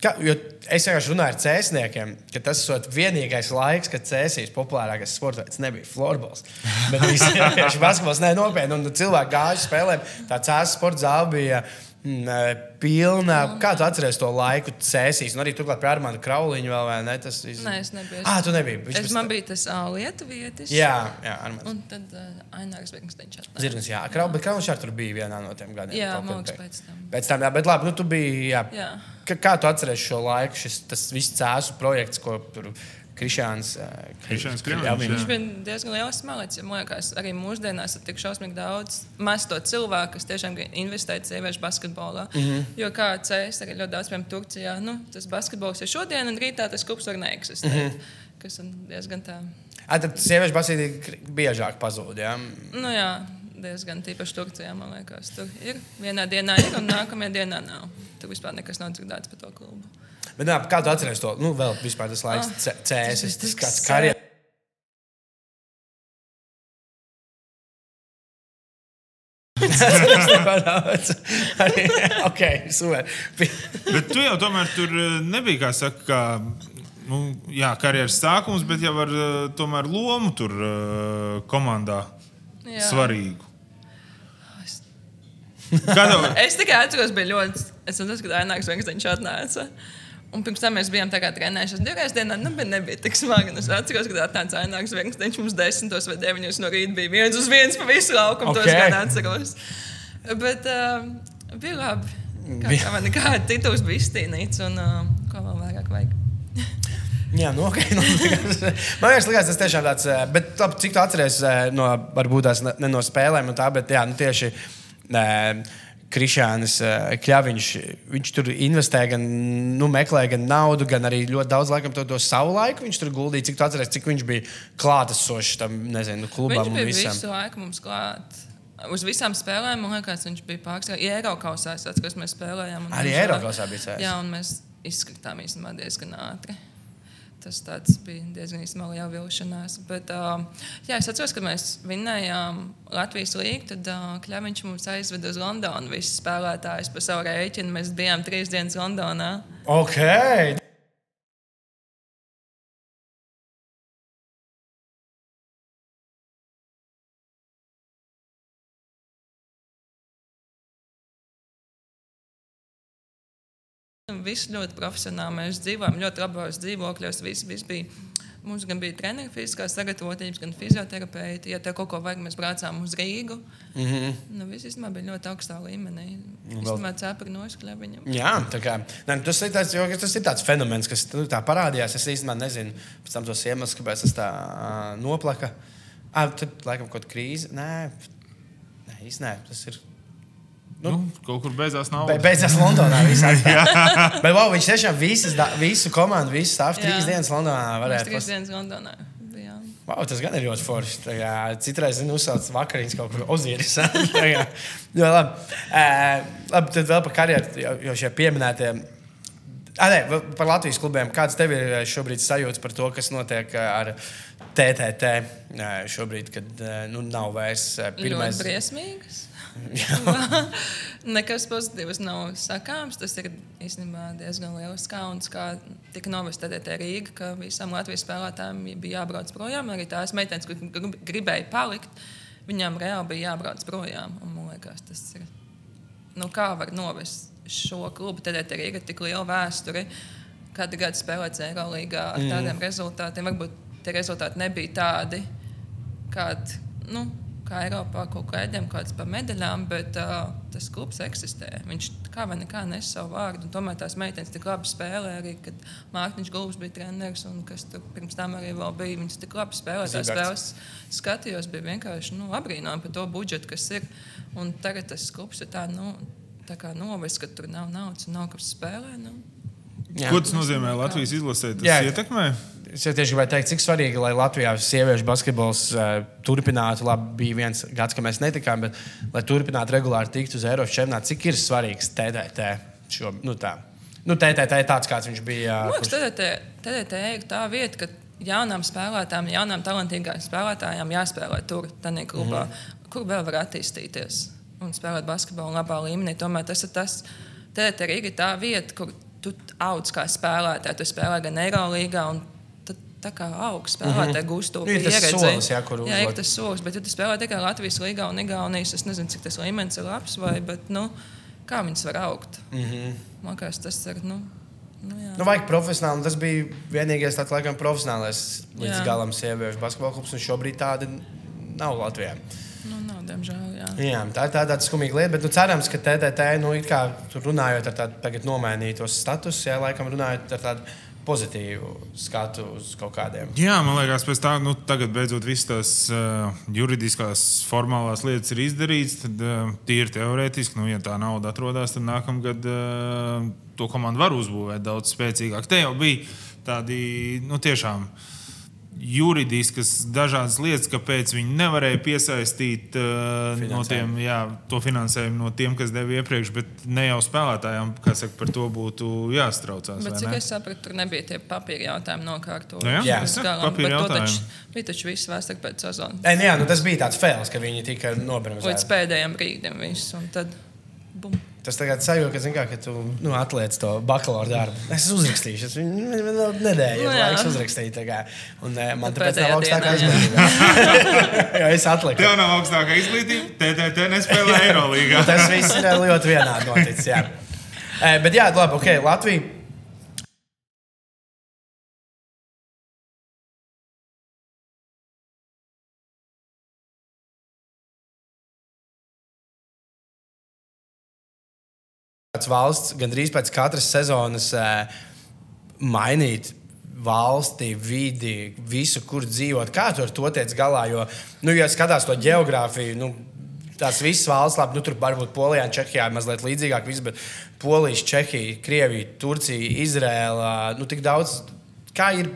Jo es vienkārši runāju ar cēsniekiem, ka tas ir vienīgais laiks, kad cēsīs populārākais sports veids nebija florbols. Bet viņš basketbols ne nopietni. Un cilvēki gāja spēlēm. Tā cēsas sporta zāle bija mm, eh, pilna. Kā tu atceries to laiku cēsīs? Un arī turklāt pie Armāna Krauliņa vēl vai ne? Tas viss. Nē, es nebiju. Ah, tu nebija. Viņš Es man tam- bija tas uh, lietu vietis. Jā, jā Armāns. Un tad uh, Ainārs ka Zirgnis, jā, Krau, bet Krauliņš arī tur bija vienā no tiem gadiem. Jā, mākslinieks bija. pēc tam. Pēc tam, jā, bet labi, nu tu biji. Jā. Jā. Kā, kā tu atceries šo laiku, šis tas viss cēsu projekts, ko tur Krišāns. eh, jā, viņš- bija diezgan liels. Ja, man liekas, arī mūsdienās ir tik šausmīgi daudz mazo cilvēku, kas tiešām grib investēt sieviešu basketbolā. Mm. -hmm. Jo kā CS arī ļoti daudz, piemēram, Turcijā, nu, tas basketbols ir šodien, un rītā tas klubs var neeksistēt. Mm. -hmm. Kas ir diezgan tā. Ah, tad sieviešu basītī biežāk pazūd. Jā. Nu, jā, diezgan tīpaši Turcijā, man liekas. Tur ir vienā dienā, ir, un nākamajā dienā nav. Tur vispār nekas nav dzirdēts par to klubu. Bet, nā, kā tu atceries to? Nu, vēl vispār tas laiks, Ah, C- tas CS, tas tik kāds karjeras. Arī, ok, super. Bet tu jau tomēr tur eh, nebija, kā saka, kā, nu, jā, karjeras sākums, bet jau ar eh, tomēr lomu tur eh, komandā Jā. svarīgu. Es tikai atceros, bija ļoti. Es saprotu, ka Ainārs vienkārši atnāca. Un pirms tam mēs bijām treniņš divās dienās, nu, bet nebija tik smagi. Es atceros, ka atnāca Ainārs vienkārši. Viņš mums desmitos vai deviņos no rīta bija viens uz viens pa visu laukumu. Okay. Ok. To es gan atceros. Bet uh, bija labi. Kā, kā man kāda tituls bija iztīnīts un uh, ko vēl vairāk vajag. Jā, nu, okay, nu, man liekas, tas tiešām tāds, eh, bet cik tu atceries eh, no, varbūt tās ne no spēlēm un tā, bet jā, nu, tieši. Eh, Krišānis Kļaviņš, viņš tur investē, gan nu, meklē gan naudu, gan arī ļoti daudz laikam to, to savu laiku. Viņš tur guldīja, cik tu atceries, cik viņš bija klātesošs tam, nezinu, klubam Viņš bija un visam. visu laiku mums klāt. Uz visām spēlēm, man liekas, viņš bija pārsteigts. Ja Eiropausā tas, kas mēs spēlējām, Arī viņš- Eiropausā bija cēlies. Jā, un mēs īstenībā diezgan ātri. Tas bija diezgan īstenībā liela vilšanās. Bet, uh, jā, es atceros, kad mēs vinnējām Latvijas līniju, tad uh, Kļaviņš mums aizveda uz Londonu. Visi spēlētāji pa savu rēķinu. Mēs bijām trīs dienas Londonā. Ok, Visi ļoti profesionāli. Mēs dzīvojam ļoti labos dzīvokļos. Visi, visi bija. Mums gan bija treniņi, fiziskās sagatavotības, gan fizioterapeiti. Ja tev kaut ko vajag, mēs braucām uz Rīgu. Mm. -hmm. nu, viss īstenībā bija ļoti augstā līmenī. Īstenībā cepuri noskļabiņam. Jā, tā kā, ne, tas, ir tāds, jo, tas ir tāds fenomens, kas nu, tā parādījās. Es īstenībā nezinu pēc tam tos iemeslus, kāpēc tas tā uh, noplaka. Ah, tur laikam kaut kāda krīze. Nē, nē īstenībā tas ir. Nu, nu, kaut kur beidzās nav. Be, beidzās Londonā. Bet wow, viņš tiešām visas, da- visu komandu, visu stāstu trīs Jā. dienas Londonā varēja trīs pas... dienas Londonā bijām. wow, Tas gan ir ļoti forši. Tā kā Citreiz zinu, uzsāc vakariņas kaut kur Ozīris. Jā, labi. Uh, labi. Tad vēl par karjeru, jo, jo šie pieminētie. Ah, nē, par Latvijas klubiem. Kāds tev ir šobrīd sajūta par to, kas notiek ar TTT šobrīd, kad nu, nav vairs Pirmais... pirmais? Ļoti briesmīgs. Nekas pozitīvs nav sakāms. Tas ir īstenībā diezgan liels kauns, kā tika novesta TDT Rīga, ka visām Latvijas spēlētājiem bija jābrauc projām. Arī tās meitenes, grib- gribēja palikt, viņām reāli bija jābrauc projām. Un, man liekas, tas ir. Nu, kā var novest šo klubu? Rīga ir tik liela vēsture. Katru gadu spēlēt Eirolandā ar tādiem mm. rezultātiem. Varbūt tie rezultāti nebija tādi, kādi. Nu, Kā Eiropā kaut kādiem kādiem par medaļām, bet uh, tas klubs eksistē. Viņš kā vai nekā nes savu vārdu. un Tomēr tās meitenes tik labi spēlē, arī kad Mārtiņš Gulbs bija treneris un kas tur pirms tam arī vēl bija. Viņas tik labi spēlē. Tās spēles skatījos, bija vienkārši nu, apbrīnojami par to budžetu, kas ir. Un tagad tas klubs ir tā, nu, tā kā novis, ka tur nav naudas un nav kas spēlē. Nu. Jā. Ko tas nozīmē Latvijas izlasē? Tas Jā. ietekmē? Es tieši gribēju teikt, cik svarīgi, lai Latvijā sieviešu basketbols uh, turpinātu. Labi, bija viens gads, kad mēs netikām, bet lai turpinātu regulāri tikt uz Eiropas čempionātu, cik ir svarīgs TTT. Šo, nu, tā. Nu, TTT tāds, kāds viņš bija. Man liekas, TDT, TDT ir tā vieta, ka jaunām spēlētājām, jaunām talantīgām spēlētājām jāspēlē tur, tādā klubā, mm -hmm. kur vēl var attīstīties un spēlēt basketbolu labā līmenī. Tomēr tas ir tas, TDT Rīga ir tā vieta, kur tu audz kā spēlētāj. Tu spēlē gan Eirolandā, un tā kā augsts spēlētāji gūst to Nu, ir tas pieredzi. solis, jā, kur jā, ir tas solis, bet ja tu spēlē tikai Latvijas līgā un Igaunijas, es nezinu, cik tas līmenis ir labs vai, bet, nu, kā viņas var augt. Mm -hmm. Man liekas, tas ir, nu, nu jā. Nu, vajag profesionāli. Tas bija vienīgais tāds, laikam, profesionālais līdz Jā. galam sieviešu basketbola klubs, un šobrīd tāda nav Latvijā. Nu, nav, diemžēl, jā. Jā, tā ir tā, tāda skumīga lieta, bet nu, cerams, ka TTT, nu, kā runājot ar tādu tagad nomainītos statusu, jā, laikam runājot ar tādu pozitīvu skatu uz kaut kādiem. Jā, man liekas, pēc tam, nu, tagad beidzot visas tās uh, juridiskās, formālās lietas ir izdarītas. Tad uh, tīri teorētiski, nu, ja tā nauda atrodas, tad nākamgad uh, to komandu var uzbūvēt daudz spēcīgāk. Te jau bija tādi, nu, tiešām. Juridiskas dažādas lietas, kāpēc viņi nevarēja piesaistīt uh, no tiem, jā, to finansējumu no tiem, kas deva iepriekš, bet ne jau spēlētājiem, kas saka, par to būtu jāstraucās. Bet cik ne? es sapratu, tur nebija tie papīra jautājumi nokārtot. Nu jā, Jā. Līdz jā, papīra bet to jautājumi. taču- Bija taču viss vēsture pēc sezonas. Nu jā, nu, tas bija tāds fails, ka viņi tika Līdz nobremzēti. pēdējiem brīdim viss. un Tad, bum. Tas tagad sajūta, ka, kā, ka tu nu, atliec to bakalaura darbu. Es uzrakstīšu, es viņu vēl nedēļu Nu jā. laiks uzrakstīt. Un eh, man tāpēc nav augstākā izglītība. Jā, es atliku. Tev nav augstākā izglītība, TTT nespēlē Eirolandā. Tas viss ir ļoti vienādi noticis. Jā. Eh, Bet jā, labi, ok, Latvija. Valsts gandrīz pēc katras sezonas eh, mainīt valsti, vidi, visu, kur dzīvot. Kā tu ar to tiec galā? Jo, nu, ja skatās to geogrāfiju, nu, tās visas valsts, labi, nu, tur varbūt Polijā un Čehijā ir mazliet līdzīgāk, viss, bet Polija, Čehija, Krievija, Turcija, Izrēla, nu, tik daudz, kā ir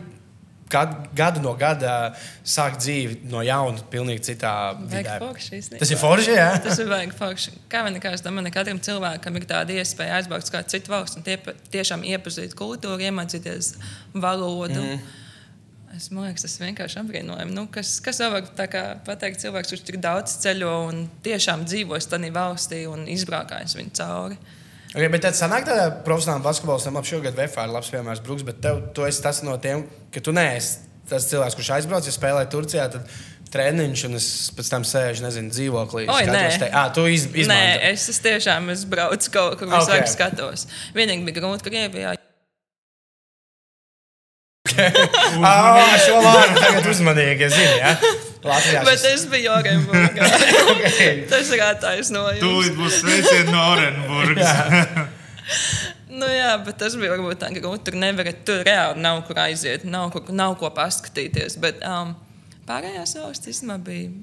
gadu, gadu no gada sākt dzīvi no jauna, pilnīgi citā vidē. forši. Tas ir forši, jā. Tas ir vajag forši. Kā nekā, es domāju, ka katram cilvēkam ir tāda iespēja aizbraukt uz kādu citu valsti un tie, tiešām iepazīt kultūru, iemācīties valodu. Mm. Es domāju, tas ir vienkārši apbrīnojami. Nu, kas, kas vēl var pateikt, cilvēks, kurš tik daudz ceļo un tiešām dzīvojas tajā valstī un izbraukājis viņu cauri? Okay, bet tad sanāk tādā profesionālā basketbolā, labi, šogad VFā ir labs piemērs Brooks, bet tev, tu esi tas no tiem, ka tu neesi tas cilvēks, kurš aizbrauc, ja spēlē Turcijā. Tad... Treniņš, un es pēc tam sēžu, nezinu, dzīvoklī. Oi, nē. te- Ā, tu iz, Nē, izmanto. es, es tiešām es braucu kaut kur, visu Okay. skatos. Vienīgi bija grūti Krievijā. Ā, šo vārdu tagad uzmanīgi, es zinu, ja? Latvijā Bet šis- es biju Orenburgā. Okay. Tas ir attaisnojums. Tūlīt būs sveicieni no Orenburgas. Nu, jā, bet tas bija varbūt tā grūti. Tur nevar, tur reāli nav kur aiziet, nav, kur, nav ko paskatīties. Bet um, pārējās valsts īstenībā bija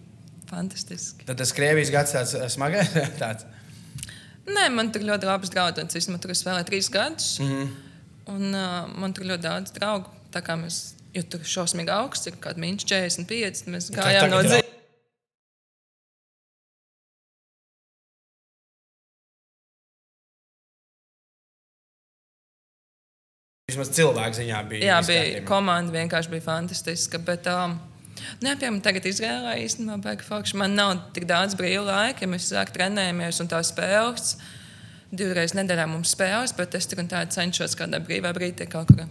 fantastiski. Tad tas Krievijas gads tāds eh, smagais. tāds. Nē, man tur ļoti labs draugs. Es īstenībā tur spēlēju trīs gadus. Mm -hmm. Un uh, man tur ļoti daudz draugu. Tā kā mēs, jo tur šausmīgi augsts, kaut kāda minus 45, mēs gājām no dzīves. Vismaz cilvēku ziņā bija. Jā, viss bija komanda, vienkārši bija fantastiska. Bet, um, Nē, piemēram, tagad Izrēlā īstenībā beigas fakts. Man nav tik daudz brīva laika, ja mēs sāk trenējamies un tā spēles. Divreiz nedēļā mums spēles, bet es tur un tā cenšos kādā brīvā brīdī kaut kur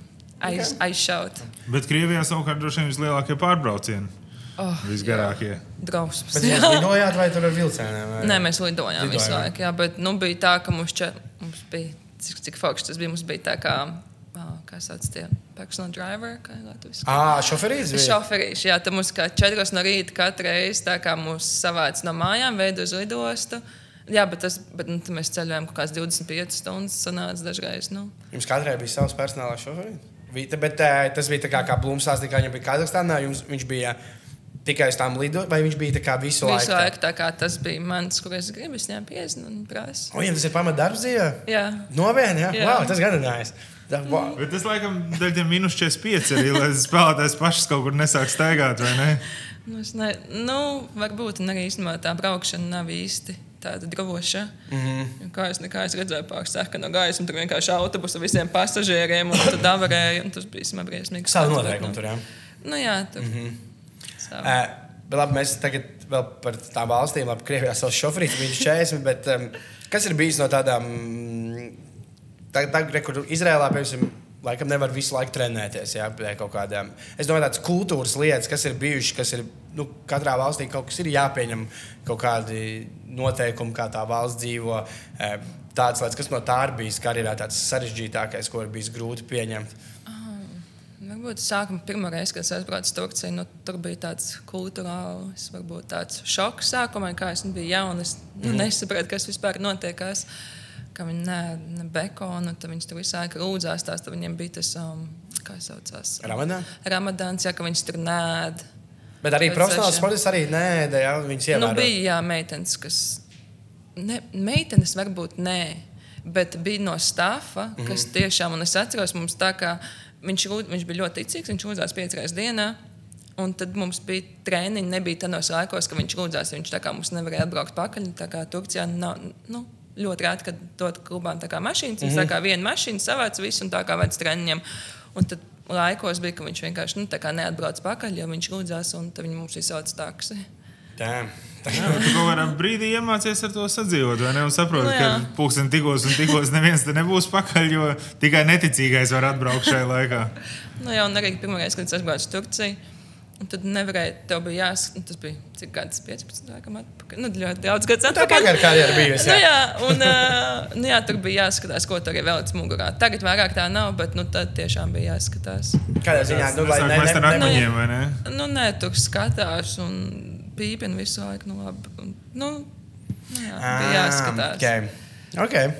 aiz, aizšaut. Bet Krievijā savukārt droši vien vislielākie pārbraucieni. Oh, Visgarākie. drausmas. Bet jūs lidojāt vai tur ar vilcieniem? vai? Nē, mēs lidojām Lidojām. visu laiku, jā, bet nu, bija tā, ka mums, čet, mums bija, cik, cik fakts tas bija, mums bija tā kā, kā sauc tie, personal driver, kā šoferīts bija. Šoferīši, jā, tad mums kā četros no rīta katru reizi tā kā mūs savāc no mājām, veido uz lidostu. Jā, bet, tas, bet nu, mēs ceļojām kaut kādas 25 stundas, sanāca dažreiz. Nu. Jums katrai bija savs personālais šoferis. Vita, bet eh, tas bija kā, kā Blūms stāstīja, ka viņam bija Kazahstānā. Viņš bija tikai uz tām lidojumiem, vai viņš bija tā kā visu laiku? Visu laiku tā kā tas bija mans, kur es gribu, es viņam piezinu un prasu. O, viņam tas ir pamatdarbs dzīvē? Jā, Nopietni, jā. Jā. Wow, tas gan ir nājas. Wow. Bet tas laikam dēļ tiem minus 45 arī, lai spēlētājs pašs kaut kur nesāk staigāt, vai ne? nu, ne, nu, varbūt un arī īstenībā tā braukšana nav īsti. Tāda droša. Mm. -hmm. Kā es, kā es redzēju, pārsaka no gaisa, un tur vienkārši autobusu ar visiem pasažieriem, un tad davarēja, un tas bija smagi briesmīgi. Noteikumu nu, tur, jā. Nu, jā, tur. Mm. -hmm. Uh, labi, mēs tagad vēl par tām valstīm, labi, Krievijā savs šoferis, viņš 40, bet um, kas ir bijis no tādām, mm, tā, tā, re, kur Izrēlā, piemēram, laikam nevar visu laiku trenēties, jā, kādām, es domāju, tādas kultūras lietas, kas ir bijušas, kas ir, nu, katrā valstī kaut kas ir jāpieņem, kaut kādi noteikumi, kā tā valsts dzīvo, eh, tādas lietas, kas no tā ir bijis karjerā tāds sarežģītākais, ko ir bijis grūti pieņemt. Varbūt sākumā pirmā reize, kad es aizbraucu uz Turciju, nu, tur bija tāds kultūrāls, varbūt tāds šoks sākumā, kā es biju jauns. Nu, nesapratu, kas vispār notiekās. Ka viņi nē, bekonu, tad viņi tur visu laiku rūdzās. Tās, tad viņiem bija tas, um, kā saucās, Ramadan? Ramadāns, jā, ka viņas tur nēd. Bet arī profesionāls sports arī nē, jā, viņas Nu, ievēro. bija jā, meitenes, kas. Ne, meitenes varbūt nē, bet bija no stāfa, Mhm. kas tiešām, un es atceros, mums tā kā viņš, viņš bija ļoti ticīgs, viņš lūdzās piecas reizes dienā. Un tad mums bija treniņi, nebija tādos laikos, ka viņš lūdzās. Viņš tā kā mums nevarēja atbraukt pakaļ. Tā kā Turcijā nav nu, ļoti rēti, kad dod klubām tā kā mašīnas. Mm -hmm. Tā kā viena mašīna savāc visu un tā kā veids treniņiem. Un tad laikos bija, ka viņš vienkārši nu, tā kā neatbrauc pakaļ, jo viņš lūdzās, un tad viņi mums izsauc taksi. Tā. Bet tu kaut kādā brīdī iemācies ar to sadzīvot, vai ne? Un saproti, Nu, ka jā. pulksten tikos un tikos neviens te nebūs pakaļ, jo tikai neticīgais var atbraukt šajā laikā. Nu, jā, un arī pirmā reize, kad es aizbraucu uz Turciju. Un tad nevarēja, tev bija jāsaka, tas bija cik gadus, 15, laikam, atpakaļ. Nu, ļoti daudz gadus Tā atpakaļ. pagāra karjera bijusi. Nu, jā. jā, un, uh, nu, jā, tur bija jāskatās, ko tur ir vēlēts mugurā. Tagad vairāk tā nav, bet nu, tad tiešām bija jāskatās. Kādā ziņā, nu, lai ne, ar ne, ne, akmeņiem, vai ne? Nu, nē, tur skatās un pīpina visu laiku. Nu, labi. Un, nu, nu, jā, bija jāskatās. Okay. Okay.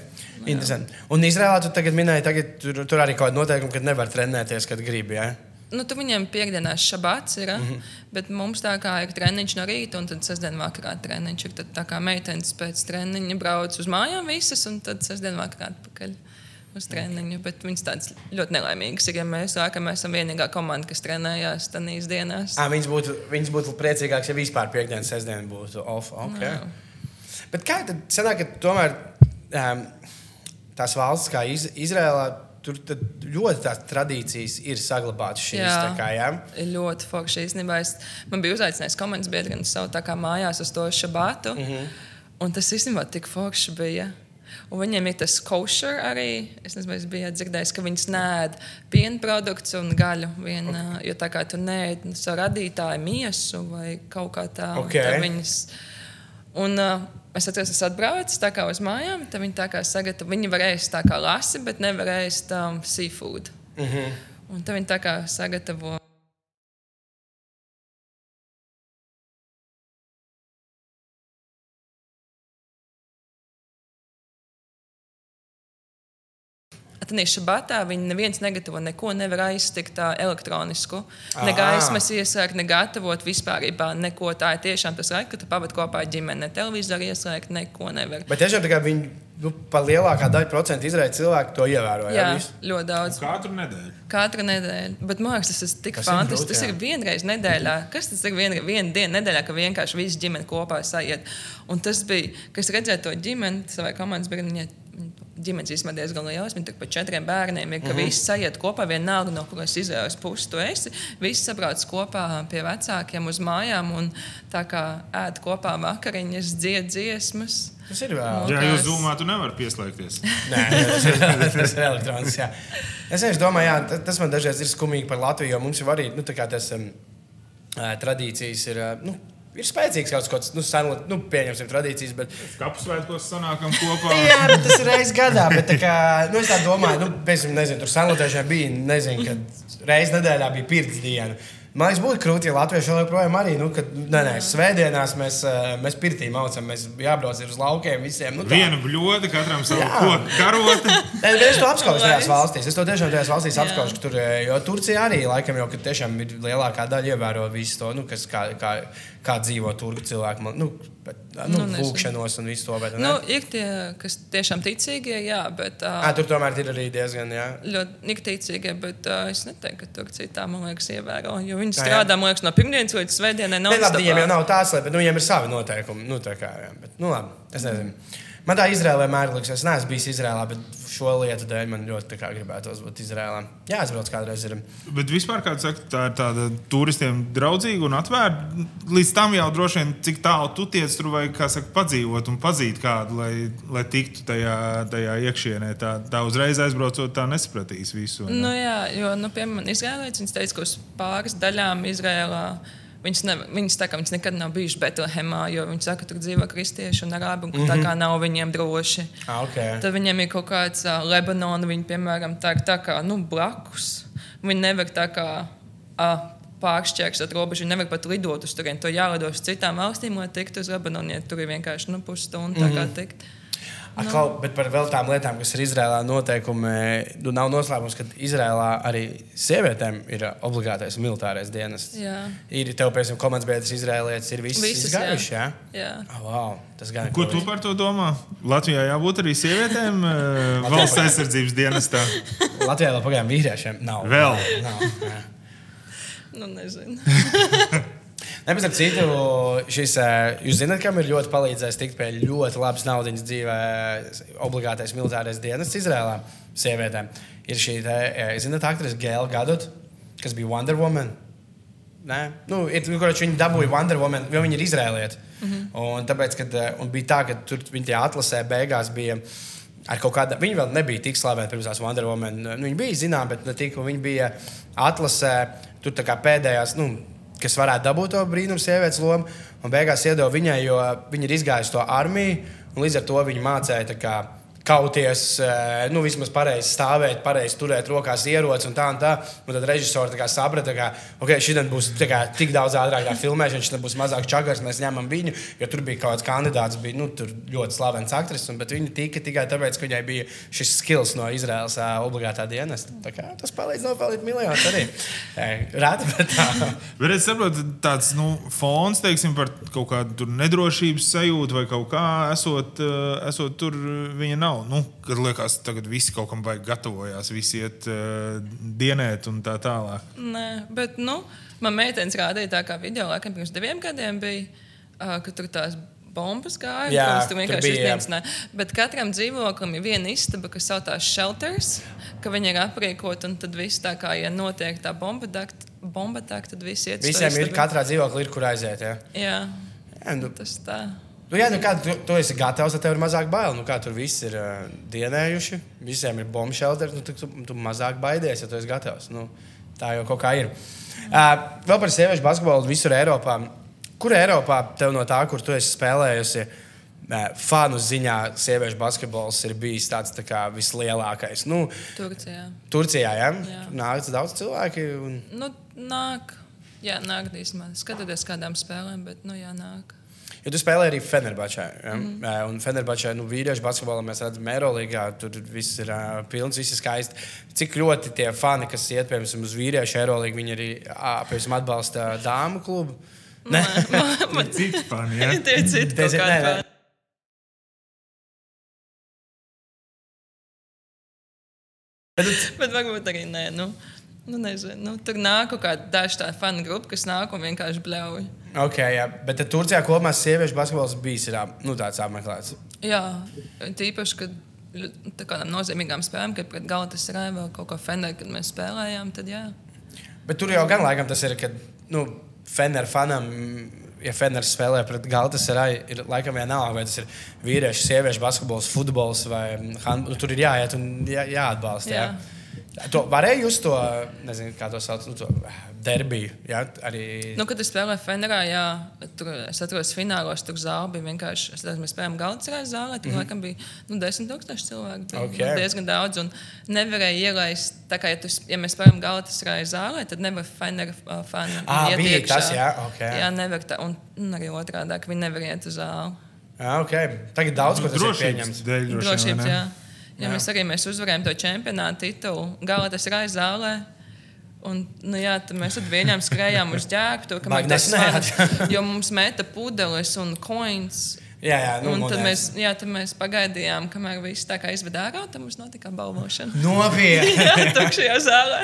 Interesanti. Un Izrēlā tu tagad minēji, ka tur, tur arī kaut kāda noteikuma, ka nevar trenēties, kad gribi. Ja? Nu, tur viņiem piekdienās šabats ir, mm. -hmm. bet mums tā kā ir treniņš no rīta, un tad sestdien vakarā treniņš ir. Tad tā kā meitenes pēc treniņa brauc uz mājām visas, un tad sestdien vakarā atpakaļ uz treniņu. Bet viņas tādas ļoti nelaimīgas ir, ja mēs mēs esam vienīgā komanda, kas trenējās tajās dienās. À, viņas, būtu, viņas būtu priecīgākas, ja vispār piekdienas, sestdiena būtu off. Okay. Bet kā tad sanāk, ka tomēr um, tās valsts kā Iz Izrēlā, tur ļoti tās tradīcijas ir saglabātas šīs. Jā. tā Kā, jā? Ļoti forši īstenībā. Es, man bija uzaicinājis komandas biedru uz savu tā kā mājās uz to šabatu. Mm -hmm. Un tas īstenībā tik forši bija. Un viņiem ir tas kosher arī. Es nezinu, jūs bijāt dzirdējis, ka viņas nēd piena produktus un gaļu. Vien, okay. Jo tā kā tu nēd savu radītāju miesu vai kaut kā tā, Ok. tad viņas. Un, uh, es atceros, es atbraucu tā kā uz mājām. Tad viņi tā kā sagatavo, viņi varēja ēst tā kā lasi, bet nevarēja ēst um, seafood. Mm -hmm. Un tad viņi tā kā sagatavo. Atanīša batā viņi neviens negatavo neko, nevar aiztikt tā elektronisku. Ne gaismas ieslēgt, ne gatavot vispār. Neko tā ir tiešām tas laiks, kad tu pavadi kopā ar ģimeni. Ne televizoru ieslēgt, neko nevar. Bet tiešām tā kā viņi nu, par lielākā daļa procentu Izraēlas cilvēku to ievēro. Jā, visu? ļoti daudz. Katru nedēļu. Katru nedēļu. Bet man liekas, tas ir tik Tas ir fantastiski. grūti, Tas jā. ir vienreiz nedēļā. Kas tas ir? Viena, viena diena nedēļā, ka vienkārši visi ģimene kopā sajiet. Un tas bija, kas redzēja to ģimeni savai komandas biedriem. Ģimenes īstenībā diezgan liels. Viņi tur par četriem bērniem ir, ka mm -hmm. visi sajiet kopā, vienalga no kuras izraels puses tu esi. Visi sabrauc kopā pie vecākiem uz mājām un tā kā ēd kopā vakariņas, dzied dziesmas. Tas ir vēl. Jā, jūs zūmā, tu nevari pieslēgties. Nē, tas ir, tas ir elektronisks. Jā. Es vienkārši domāju, jā, ta- tas man dažreiz ir skumīgi par Latviju, jo mums jau arī nu, tā kā tas um, tradīcijas ir. ā, Nu, Ir spēcīgs kaut kāds, nu, sen, nu, pieņemsim, tradīcijas, bet Kapsvētkos sanākam kopā. Jā, bet tas ir reizes gadā. Bet, tā kā, nu, es tā domāju, nu, piemēram, nezinu, tur senlotēšanā bija, nezinu, kad reizes nedēļā bija pirts diena. Man liekas, būtu krūti, ja Latvieši vēl joprojām arī, nu, kad, nē, nē, svētdienās mēs, mēs pirtī maucam, mēs jābrauc uz laukiem visiem. Nu, tā. Viena bļoda, katram savu koku karoti. Es to apskaužu tajās valstīs. Es to tiešām tajās valstīs Jā. apskaužu, ka tur, jo Turcija arī laikam jau ka tiešām ir lielākā daļa ievēro visu to, nu, kas, kā, kā, kā dzīvo turku cilvēki. Man, nu, bet, nu, Nu, lūkšanos un visu to. Bet, Nu, ir tie, kas tiešām ticīgie, jā, bet. Uh, à, tur tomēr ir arī diezgan. Jā. ļoti niktīcīgie, bet uh, es neteiktu, ka tur citā, man liekas, ievēro. Jo viņi strādā, man liekas, no pirmdienas līdz svētdienai. Ne, labi, viņiem jau nav tāds, bet nu, viņiem ir savi noteikumi. Nu, tā kā, jā, bet, nu, labi, es nezinu. Man tā Izrēlē vienmēr liekas, es neesmu bijis Izrēlā, bet šo lietu dēļ man ļoti tā kā gribētos būt Izrēlā. Jā, es braucu kādreiz. Ir. Bet vispār, kā saka, tā ir tāda turistiem draudzīga un atvērta. Līdz tam jau droši vien, cik tālu tu tiec, tur vajag kā saka, padzīvot un pazīt kādu, lai, lai tiktu tajā, tajā iekšienē. Tā, tā uzreiz aizbraucot, tā nesapratīs visu. vai ne? Nu, jā, jo, nu, piemēram, Izrēlēts, viņš teica, ka uz pāris daļām Izrēlā. Viņas, ne, viņas, tā, ka viņas nekad nav bijušas Betlehemā, jo viņi saka, ka tur dzīvo kristieši un arābi, un ka tā kā nav viņiem droši. Ah, okay. Tad viņiem ir kaut kāds uh, Lebanona, viņi, piemēram, tā, tā kā nu, blakus. Viņi nevar tā kā uh, pāršķērsot robežu, nevar pat lidot uz turieni. To jālido uz citām valstīm, lai tiktu uz Lebanonu. Ja tur ir vienkārši nu, pusstunda, tā kā tikt. Atkal, bet par vēl tām lietām, kas ir Izrēlā noteikumi, nu, nav noslēpums, ka Izrēlā arī sievietēm ir obligātais militārais dienests. Jā. Ir tev, piemēram, komandas biedrs, izrēlietis, ir Visas, izgājuši. Jā, Jā. Oh, wow, tas gan ir. Ko tu par to domā? Latvijā jābūt arī sievietēm eh, valsts aizsardzības dienestā. Latvijā vēl pagaidām vīriešiem nav. Vēl. Nav, jā. Nu, nezinu. Ne, bet ar citu, šis, jūs zināt, kam ir ļoti palīdzējis tikt pie ļoti labas naudas dzīvē, obligātais militārais dienests Izrēlā sievietēm. Ir šī, te, zināt, aktrise Gēla Gadot, kas bija Wonder Woman. Nē, nu, ir, nu, viņa dabūja Wonder Woman, jo viņa ir izrēlieta. Mm -hmm. Un tāpēc, kad un bija tā, ka tur viņa tie atlasē beigās bija. Ar kaut kādu viņa vēl nebija tik slavena pirms tās Wonder Woman. Nu, viņa bija zināma, bet ne tik. Viņa bija atlasē tur kā pēdējās, nu, kas varētu dabūt to brīnumu sievietes lomu. Un beigās iedod viņai, jo viņa ir izgājusi to armiju. un Līdz ar to viņa mācīja, kauties, eh, nu, vismaz pareizi stāvēt, pareizi turēt rokās ieroci un tā un tā. Un tad režisori tā kā saprata, ka okay, šī būs kā, tik daudz ātrāk filmēšana, šis būs mazāk čakars, mēs ņemam viņu, jo tur bija kaut kāds kandidāts, bija nu, ļoti slavens aktris, un, viņa tika tikai tāpēc, ka viņai bija šis skills no Izraels uh, obligātā dienesta. Kā tas palīdz nopelnīt miljonus arī. Rēti, bet tā. bet es saprotu, tāds nu, fons, teiksim, par kaut kādu nedrošības sajūtu vai kaut kā esot, esot tur, viņa nav nav. Nu, kad liekas, ka tagad visi kaut kam vajag gatavojās, visi iet uh, dienēt un tā tālāk. Nē, bet nu, man meitenes rādīja tā kā video, laikam pirms diviem gadiem bija, uh, ka tur tās bombas gāja. Jā, tur vienkārši iznīcināja. Bet katram dzīvoklim ir viena istaba, kas saucās shelters, ka viņi ir aprīkoti un tad viss tā kā, ja notiek tā bomba dakt, bomba dakt tad visi iet. Visiem ir katrā dzīvoklī, ir kur aiziet. Jā, jā. jā nu. tas tā. Nu, jā, nu kā tu, tu esi gatavs, tad tev ir mazāk bail. Nu, kā tur viss ir uh, dienējuši, visiem ir bombu shelter, nu, tu, tu, tu mazāk baidies, ja tu esi gatavs. Nu, tā jau kaut kā ir. Uh, vēl par sieviešu basketbolu visur Eiropā. Kur Eiropā tev no tā, kur tu esi spēlējusi, uh, fanu ziņā sieviešu basketbols ir bijis tāds tā kā, vislielākais? Nu, Turcijā. Turcijā, ja? jā. Nāk daudz cilvēku. Un... Nu, nāk. Jā, nāk īstenībā. Skatoties kādām spēlēm, bet nu jā, nāk. Ja tu spēlē arī Fenerbačā, ja? mm -hmm. un Fenerbačā nu, vīriešu basketbolā mēs redzam, Eirolandā tur viss ir uh, pilns, viss ir skaisti. Cik ļoti tie fani, kas iet piemēram uz vīriešu Eirolandā, viņi arī piemēram, atbalsta dāmu klubu. Nē, man ir citi fani. Ja? Tie ir citi fani. Bet, bet varbūt arī nē. Nu. Nu, nezinu, nu, tur nāk kaut kāda daža tā fanu grupa, kas nāk un vienkārši bļauj. Okay, jā. Bet Turcijā kopumā sieviešu basketbols bija nu, tāds apmeklēts. Jā, tīpaši, kad tādām nozīmīgām spēlēm, kad pret Galtas Raivu kaut ko Feneru, kad mēs spēlējām, tad jā. Bet tur jau gan laikam tas ir, kad nu, Feneru fanam. Ja Feners spēlē pret Galtas Raivu, ir laikam vienalga, vai tas ir vīriešu, sieviešu basketbols, futbols vai hand... nu, tur ir jāiet un jā, jāatbalsta. Jā. Jā. To varēja just to, nezinu, kā to sauc, nu, to derbiju. Ja? Arī... Nu, kad es spēlēju Fenerā, jā, tur es atrodos finālos, tur zāle bija vienkārši. Es domāju, mēs spēlējām Galvaspilsē zālē, tur mm -hmm. laikam bija nu, 10,000 cilvēku. Bija okay. nu, diezgan daudz, un nevarēja ielaist. Tā kā ja, tu, ja mēs spēlējam Galvaspilsē zālē, tad nevar Fenerā uh, fani ah, iet bija iekšā. Tas, jā, okay. jā, nevar tā, un, un arī otrādi, ka viņi nevar iet uz zāli. Jā, okay. Tagad daudz ko tas ir pieņemts. Drošības, jā. Ja jā. mēs arī mēs uzvarējām to čempionātu titulu, galā tas ir aiz zālē. Un, nu, jā, mēs vienām skrējām uz ģērbtu, kamēr tas nāca. Jo mums meta pudeles un coins. Jā, jā, nu, un tad mēs, jā, tad mēs pagaidījām, kamēr viss tā kā izveda ārā, tad mums notika balvošana. Nopietni! jā, tukšajā zālē.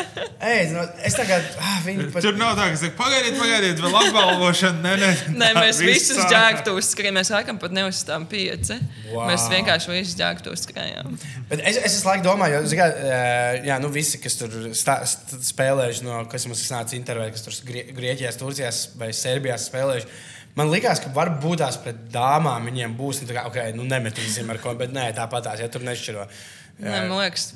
Ei, no, es tagad, ah, pat... Tur nav tā, ka saka, pagaidiet, pagaidiet, vēl apbalvošana. Nē, nē, nē mēs visus ģērbtos skrējām, mēs laikam pat neuzstām pieci. Wow. Mēs vienkārši visus ģērbtos skrējām. Bet es, es laiku domāju, jo, kā, jā, nu visi, kas tur stā, spēlējuši, no, kas mums nāca intervijā, kas tur Grieķijā, Turcijā vai Serbijā spēlējuši Man liekas, ka varbūt tās pret dāmām viņiem būs, nu, tā kā, ok, nu, nemetīsim ar ko, bet nē, tāpat tās, ja tur nešķiro. Nē, man liekas,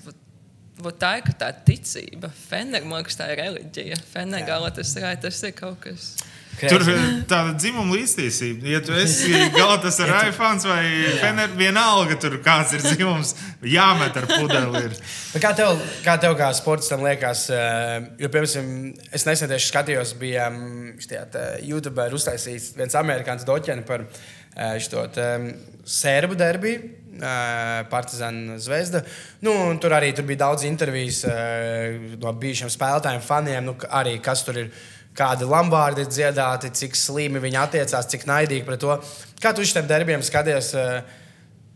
tā ir tā ticība. Fener, man liekas, tā ir reliģija. Fener, galā tas, tas ir kaut kas. Tur ir tāda dzimuma līdztiesība. Ja tu esi Galatas ar iPhone vai Fener, vienalga, tur kāds ir dzimums, jāmet ar pudeli. Kā tev, kā tev kā sportistam liekas, eh, jo, piemēram, es nesen tieši skatījos, bija mm, šķiet, YouTube uztaisīts viens amerikāņu doķeni par eh, šo sērbu derbiju. Eh, Partizāna zvezda. Nu, tur arī tur bija daudz intervijas no bijušiem spēlētājiem, faniem, nu, arī kas tur ir kādi lambārdi dziedāti, cik slimi viņi attiecās, cik naidīgi pret to. Kā tu šiem darbiem skaties? Eh,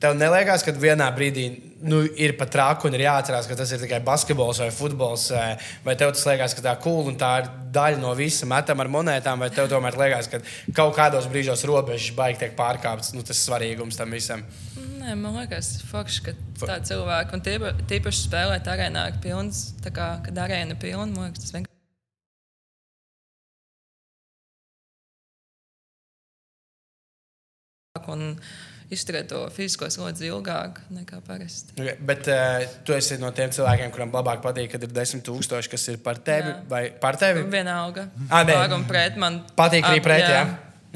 tev neliekas, ka vienā brīdī nu, ir pat traki un ir jāatcerās, ka tas ir tikai basketbols vai futbols. Eh, vai tev tas liekas, ka tā cool un tā ir daļa no visa metam ar monētām, vai tev tomēr liekas, ka kaut kādos brīžos robežas baigi tiek pārkāptas, nu, tas svarīgums tam visam? Nē, man liekas, fakts, ka tā cilvēka un tīpaši spēlēt arēnā ir pilns, tā kā, kad arēna ir pilna, man liekas, tas vienkārši. un izturēt to fizisko slodzi ilgāk nekā parasti. Okay, bet uh, tu esi no tiem cilvēkiem, kuriem labāk patīk, kad ir desmit tūkstoši, kas ir par tevi jā. vai par tevi? Vienalga. Ah, Pār un pret man. Patīk arī pret, jā. jā.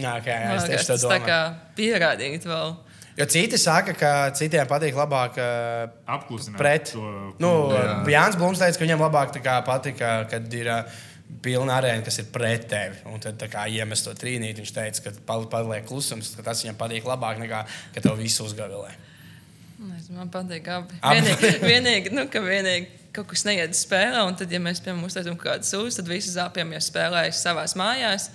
jā, okay, jā es tieši tā domāju. Tā kā pierādīt vēl. Jo citi saka, ka citiem patīk labāk uh, Apklusināt pret. to Nu, jā. Jānis Blūms teica, ka viņam labāk patika, kad ir uh, pilna arēna, kas ir pret tevi. Un tad tā kā iemest to trīnīti, viņš teica, ka pal- paliek klusums, ka tas viņam patīk labāk nekā, ka tev visu uzgavilē. Nezinu, Man patīk abi. Abi. Vienīgi, vienīgi, nu, ka vienīgi kaut kas neiet spēlē, un tad, ja mēs piemēram uztaisām kādu sūdzību, tad visi zāpjamies spēlējas savā mājās.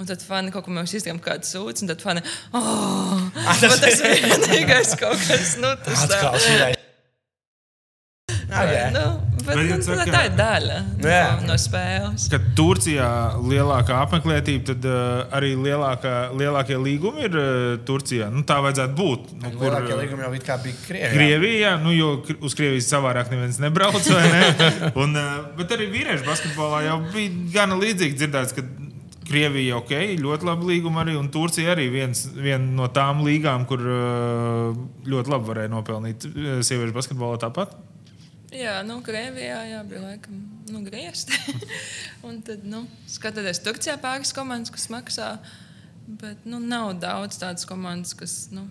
Un tad fani kaut ko mēs izdarām, kādu sūdzību, un tad fani, oh, tas- tas ir vienīgais kaut kas, nu, tas tā. Atkal šī Bet, nu, bet, Bet, nu, saka- tā ir daļa no, no spēles. Kad Turcijā lielākā apmeklētība, tad uh, arī lielākā, lielākie līgumi ir uh, Turcijā. Nu, tā vajadzētu būt. Nu, Kur lielākie līgumi jau bija Krievijā? Krievijā, nu, jo uz Krievijas savādāk neviens nebrauc. vai Ne? Un, uh, bet arī vīriešu basketbolā jau bija gana līdzīgi dzirdēts, Krievija ok, ļoti labi līgumi arī, un Turcija arī viens, viena no tām līgām, kur ļoti labi varēja nopelnīt sieviešu basketbolā tāpat. Jā, nu, Krievijā jā, bija laikam nu, griezti. un tad, nu, skatoties Turcijā, pāris komandas, kas maksā, bet nu, nav daudz tādas komandas, kas nu,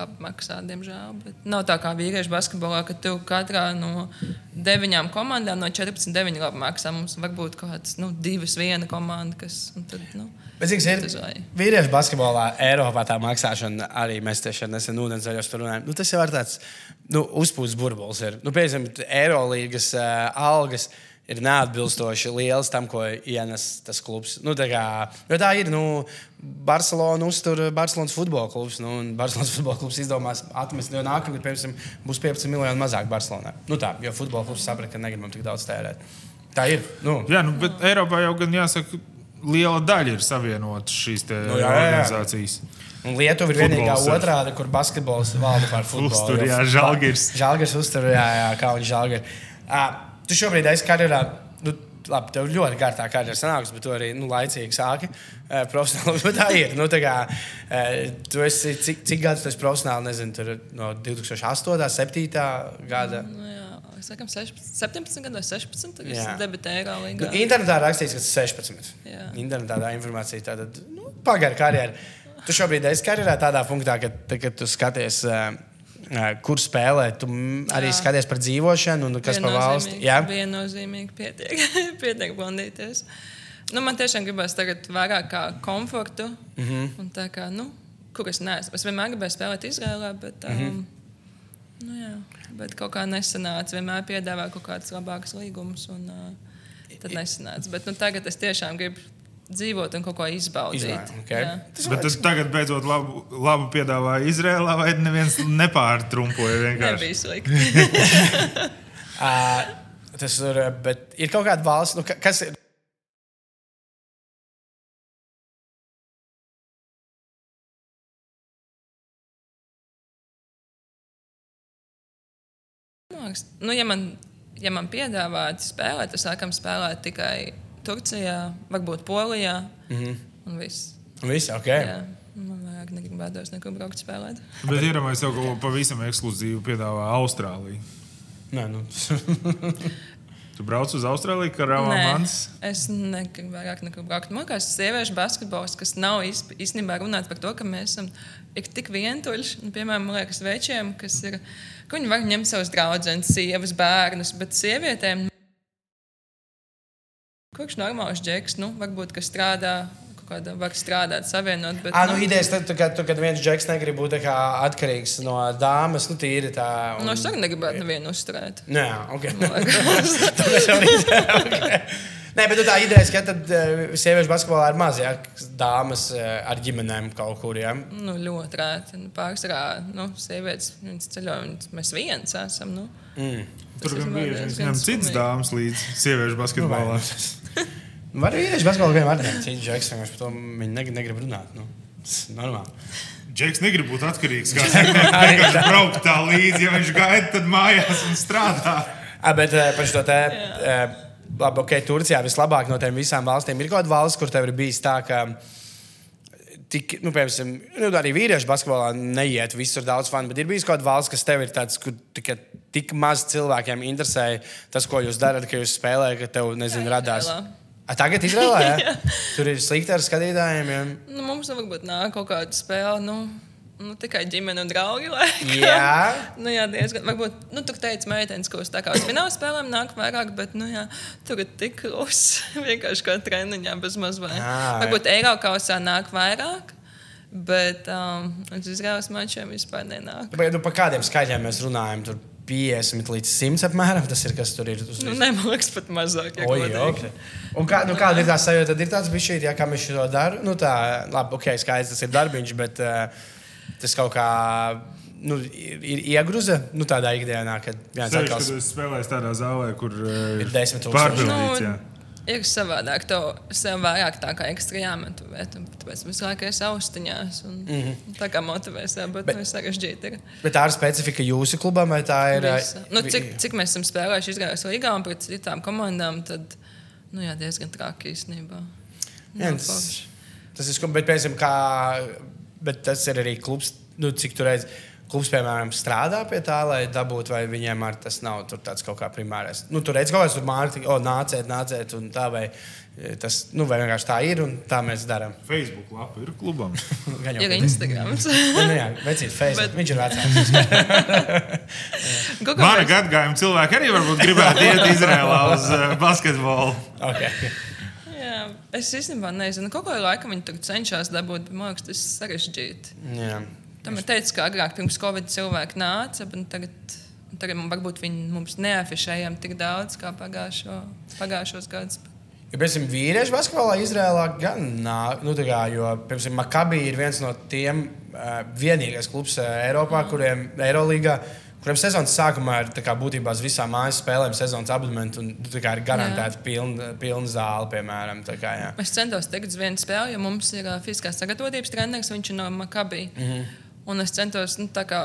apmaksā, diemžēl. Bet nav tā kā vīriešu basketbolā, ka tu katrā no deviņām komandām no 14, 9 labi maksā. Mums var būt kaut kāds nu, divas, viena komanda, kas. Tad, nu, Bet, cik ir vīriešu basketbolā, Eiropā tā maksāšana, arī mēs tieši nesen ūdensceļos tur runājām. Nu, tas jau ir tāds nu, uzpūsts burbulis. Ir. Nu, piemēram, Eirolandes uh, algas ir neatbilstoši lielas tam, ko ienes tas klubs. Nu, tā, kā, jo tā ir. Nu, Barcelona uztur Barcelonas futbola klubs. Nu, un Barcelonas futbola klubs izdomās atmest, jo nākamgad, piemēram, būs 15 miljoni mazāk Barcelonā. Nu, tā, jo futbola klubs saprata, ka negribam tik daudz tērēt. Tā ir. Nu, Jā, nu, bet Eiropā jau gan jāsaka, liela daļa ir savienotas šīs te Nu, jā, jā, jā. organizācijas. Un Lietuva ir vienīgā otrāda, kur basketbols valda par futbolu. Uztur, jā, Žalgiris. Žalgiris uztur, jā, jā, kā viņš žalgir. Uh, tu šobrīd esi karjerā. Nu, Labi, tev ļoti gara tā karjera sanāks, bet tu arī nu, laicīgi sāki uh, profesionāli. Bet Tā ir. Nu, tā kā, uh, tu esi, cik, cik gadus tu esi profesionāli? Nezinu, tur no 2008. 7. gada. nu, jā, sakam, 16, 17 gados, 16 gados Jā. debitēju Nu, Eirolandā. internetā rakstīts, ka tas ir 16. Jā. Internetā tā informācija tāda nu, pagara karjera. Tu šobrīd esi karjerā tādā punktā, ka, kad tu skaties, uh, kur spēlē, tu arī Jā. skaties par dzīvošanu un kas par valsti. Jā, Viennozīmīgi pietiek, pietiek blondīties. Nu, man tiešām gribās tagad vairāk kā komfortu. Mm. -hmm. kā, nu, kur es neesmu. Es vienmēr gribēju spēlēt Izrēlā, bet, um, mm. -hmm. Nu, jā, bet kaut kā nesanāca. Vienmēr piedāvā kaut kādus labākus līgumus, un uh, tad nesanāca. Bet nu, tagad es tiešām gribu dzīvot un kaut ko izbaudīt. Izvēle, okay. Jā. Bet tad tagad beidzot labu, labu piedāvāja Izrēlā, vai neviens nepārtrumpoja vienkārši. Nebija slikti. uh, tas ir. Bet ir kaut kāda valsts, nu, ka- kas ir. Liekas, Nu, ja, man, ja man piedāvātu spēlēt, tad sākam spēlēt tikai Turcijā, varbūt Polijā. Mm Mhm. -hmm. Un viss. Viss, ok. Jā, man vajag negribētos nekur braukt spēlēt. Bet iedomājieties, tev kaut ko pavisam ekskluzīvu piedāvā Austrālija. Nē, nu. Tu brauc uz Austrāliju, kā Rāmā Nē, Mans. es negribu vairāk nekur braukt. Man liekas, sieviešu basketbols, kas nav īst- īstenībā runāts par to, ka mēs esam ik tik vientuļši. Nu, piemēram, man liekas, večiem, kas ir, ka viņi var ņemt savus draugus, sievas, bērnus, bet sievietēm Kurš normāls džeks, nu, varbūt, kas strādā, kāda var strādāt, savienot. Bet, Ah, nu, idejas, tad, tu, kad, tu, kad viens džeks negrib būt tā kā atkarīgs no dāmas, nu, tīri tā. Nu, es arī negribētu nevienu uzturēt. Jā, ok. Tas ir. okay. Nē, bet nu, tā ideja, ka tad uh, sieviešu basketbolā ir maz, ja dāmas uh, ar ģimenēm kaut kur. Ja? Nu, ļoti rēti. Nu, Pārsvarā nu, sievietes ceļo, un mēs viens esam. Nu. Mm. Tur Tas gan ir bija diezgan viņam cits dāmas līdzi sieviešu basketbolā. Var arī vīriešu basketbolā vienmēr būt cits džeks, vienkārši par to viņi negrib, negrib runāt. Nu. tas ir Normāli. Džeks negrib būt atkarīgs. Kā vienkārši braukt tā līdzi, ja viņš gaida, tad mājās un strādā. Ah, bet par šo te. Labi, ok, Turcijā vislabāk no tām visām valstīm ir kaut kāda valsts, kur tev ir bijis tā, ka. Tik, nu, piemēram, nu, arī vīriešu basketbolā neiet visur daudz fanu, bet ir bijis kaut kāda valsts, kas tev ir tāds, kur tikai tik maz cilvēkiem interesē tas, ko jūs darat, ka jūs spēlējat, ka tev, nezinu, Jā, radās. Izrēlā. Tagad Izraēlā, ja? Tur ir slikti ar skatītājiem. Ja? Nu, mums varbūt nāk kaut kāda spēle. Nu, Nu, tikai ģimene un draugi. Laikam. Jā. nu, jā, diezgan. Varbūt nu, tur teica meitenes, uz tā kā uz fināla spēlēm nāk vairāk, bet nu, jā, tur ir tik klusi. Vienkārši kā treniņā bez mazliet. Varbūt Eiropausā nāk vairāk. Bet um, uz Izraels mačiem vispār nenāk. Bet, nu, par kādiem skaļiem mēs runājam? Tur 50 līdz 100 apmēram. Tas ir kas tur ir. Uz... Nu, Nemāks pat mazāk. Ja Oi, okay. Un kā, nu, kāda ir tā sajūta? Tad ir tāds bijis šī, ja, kā mēs to darām. Nu, tā, labi, ok, skaidrs, tas ir darbiņš, bet uh, tas kaut kā nu, ir, ir iegruza nu, tādā ikdienā, kad viens es spēlēju tādā zālē, kur eh, Ir 10 tūkstoši. pārpildīts. Ir savādāk, tev sev vairāk tā kā ekstra jāmet, bet tāpēc visu laiku esi austiņās. Un, mm. -hmm. Tā kā motivē sev, bet, bet sarežģīti ir. Bet tā ir specifika jūsu klubam, vai tā ir? Visa. Nu, cik, cik mēs esam spēlējuši Izraels līgā un pret citām komandām, tad nu, jā, diezgan traki īstenībā. Jā, tas, tas ir skumi, bet, piemēram, kā, bet tas ir arī klubs, nu, cik tur redz. Klubs, piemēram, strādā pie tā, lai dabūtu, vai viņiem ar tas nav tur tāds kaut kā primārais. Nu, tur redz kaut kāds mārketinga, o, nāciet, nāciet, un tā, vai e, tas, nu, vai vienkārši tā ir, un tā mēs darām. Facebook lapa ir klubam. Gan jau Ir Instagrams. Nu, nu jā, vecīt, Facebook. Bet- Viņš ir vecāks. Mana gadījuma cilvēki arī varbūt gribētu iet Izrēlā uz uh, basketbolu. Okay. Jā, es īstenībā nezinu, kaut kādā laikā viņi tur cenšas dabūt, bet man liekas, tas ir sarežģīti. Jā. Tam ir teicis, ka agrāk pirms Covid cilvēki nāca, bet tagad, tagad man varbūt viņi mums neafišējām tik daudz kā pagājušo, pagājušos gadus. Ja, piemēram, vīriešu basketbolā Izrēlā gan nāk, nu, kā, jo, piemēram, Makabī ir viens no tiem uh, vienīgais klubs uh, Eiropā, kuriem Eirolīgā, kuriem sezonas sākumā ir kā, būtībā uz visām mājas spēlēm sezonas abonements un tā kā, ir garantēta pilna, pilna zāle, piemēram. Kā, jā. Es centos tikt uz vienu spēli, jo mums ir uh, fiziskās sagatavotības treneris, viņš ir no Makabī. Mm. -hmm. Un es centos nu, tā kā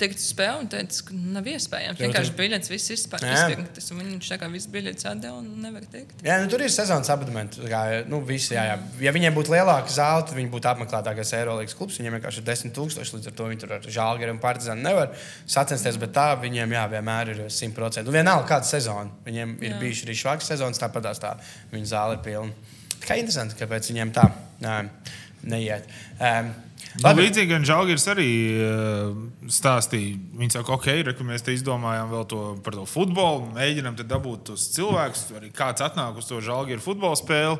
tikt uz spēli un teicu, ka nav iespējams. Jo Vienkārši biļets, viss. Un viņš tā kā viss biļets atdeva un nevar tikt. Jā, nu, tur ir sezonas abonements. Nu, visi, jā, jā. Ja viņiem būtu lielāka zāle, tad viņi būtu apmeklētākais Eirolandes klubs. Viņiem vienkārši ir 10,000. Līdz ar to viņi tur ar žālgari un partizānu nevar sacensties. Bet tā viņiem jā, vienmēr ir 100%. Un vienalga, kāda sezona. Viņiem ir Jā. bijuši arī švākas sezonas, tāpat tā viņa zāle ir pilna. Tā kā interesanti, kāpēc viņiem tā neiet. Um, Nu, līdzīgi gan Žalgiris arī uh, stāstīja. Viņi saka, ok, re, mēs te izdomājām vēl to par to futbolu, mēģinām te dabūt tos cilvēkus, arī kāds atnāk uz to Žalgiris futbola spēli.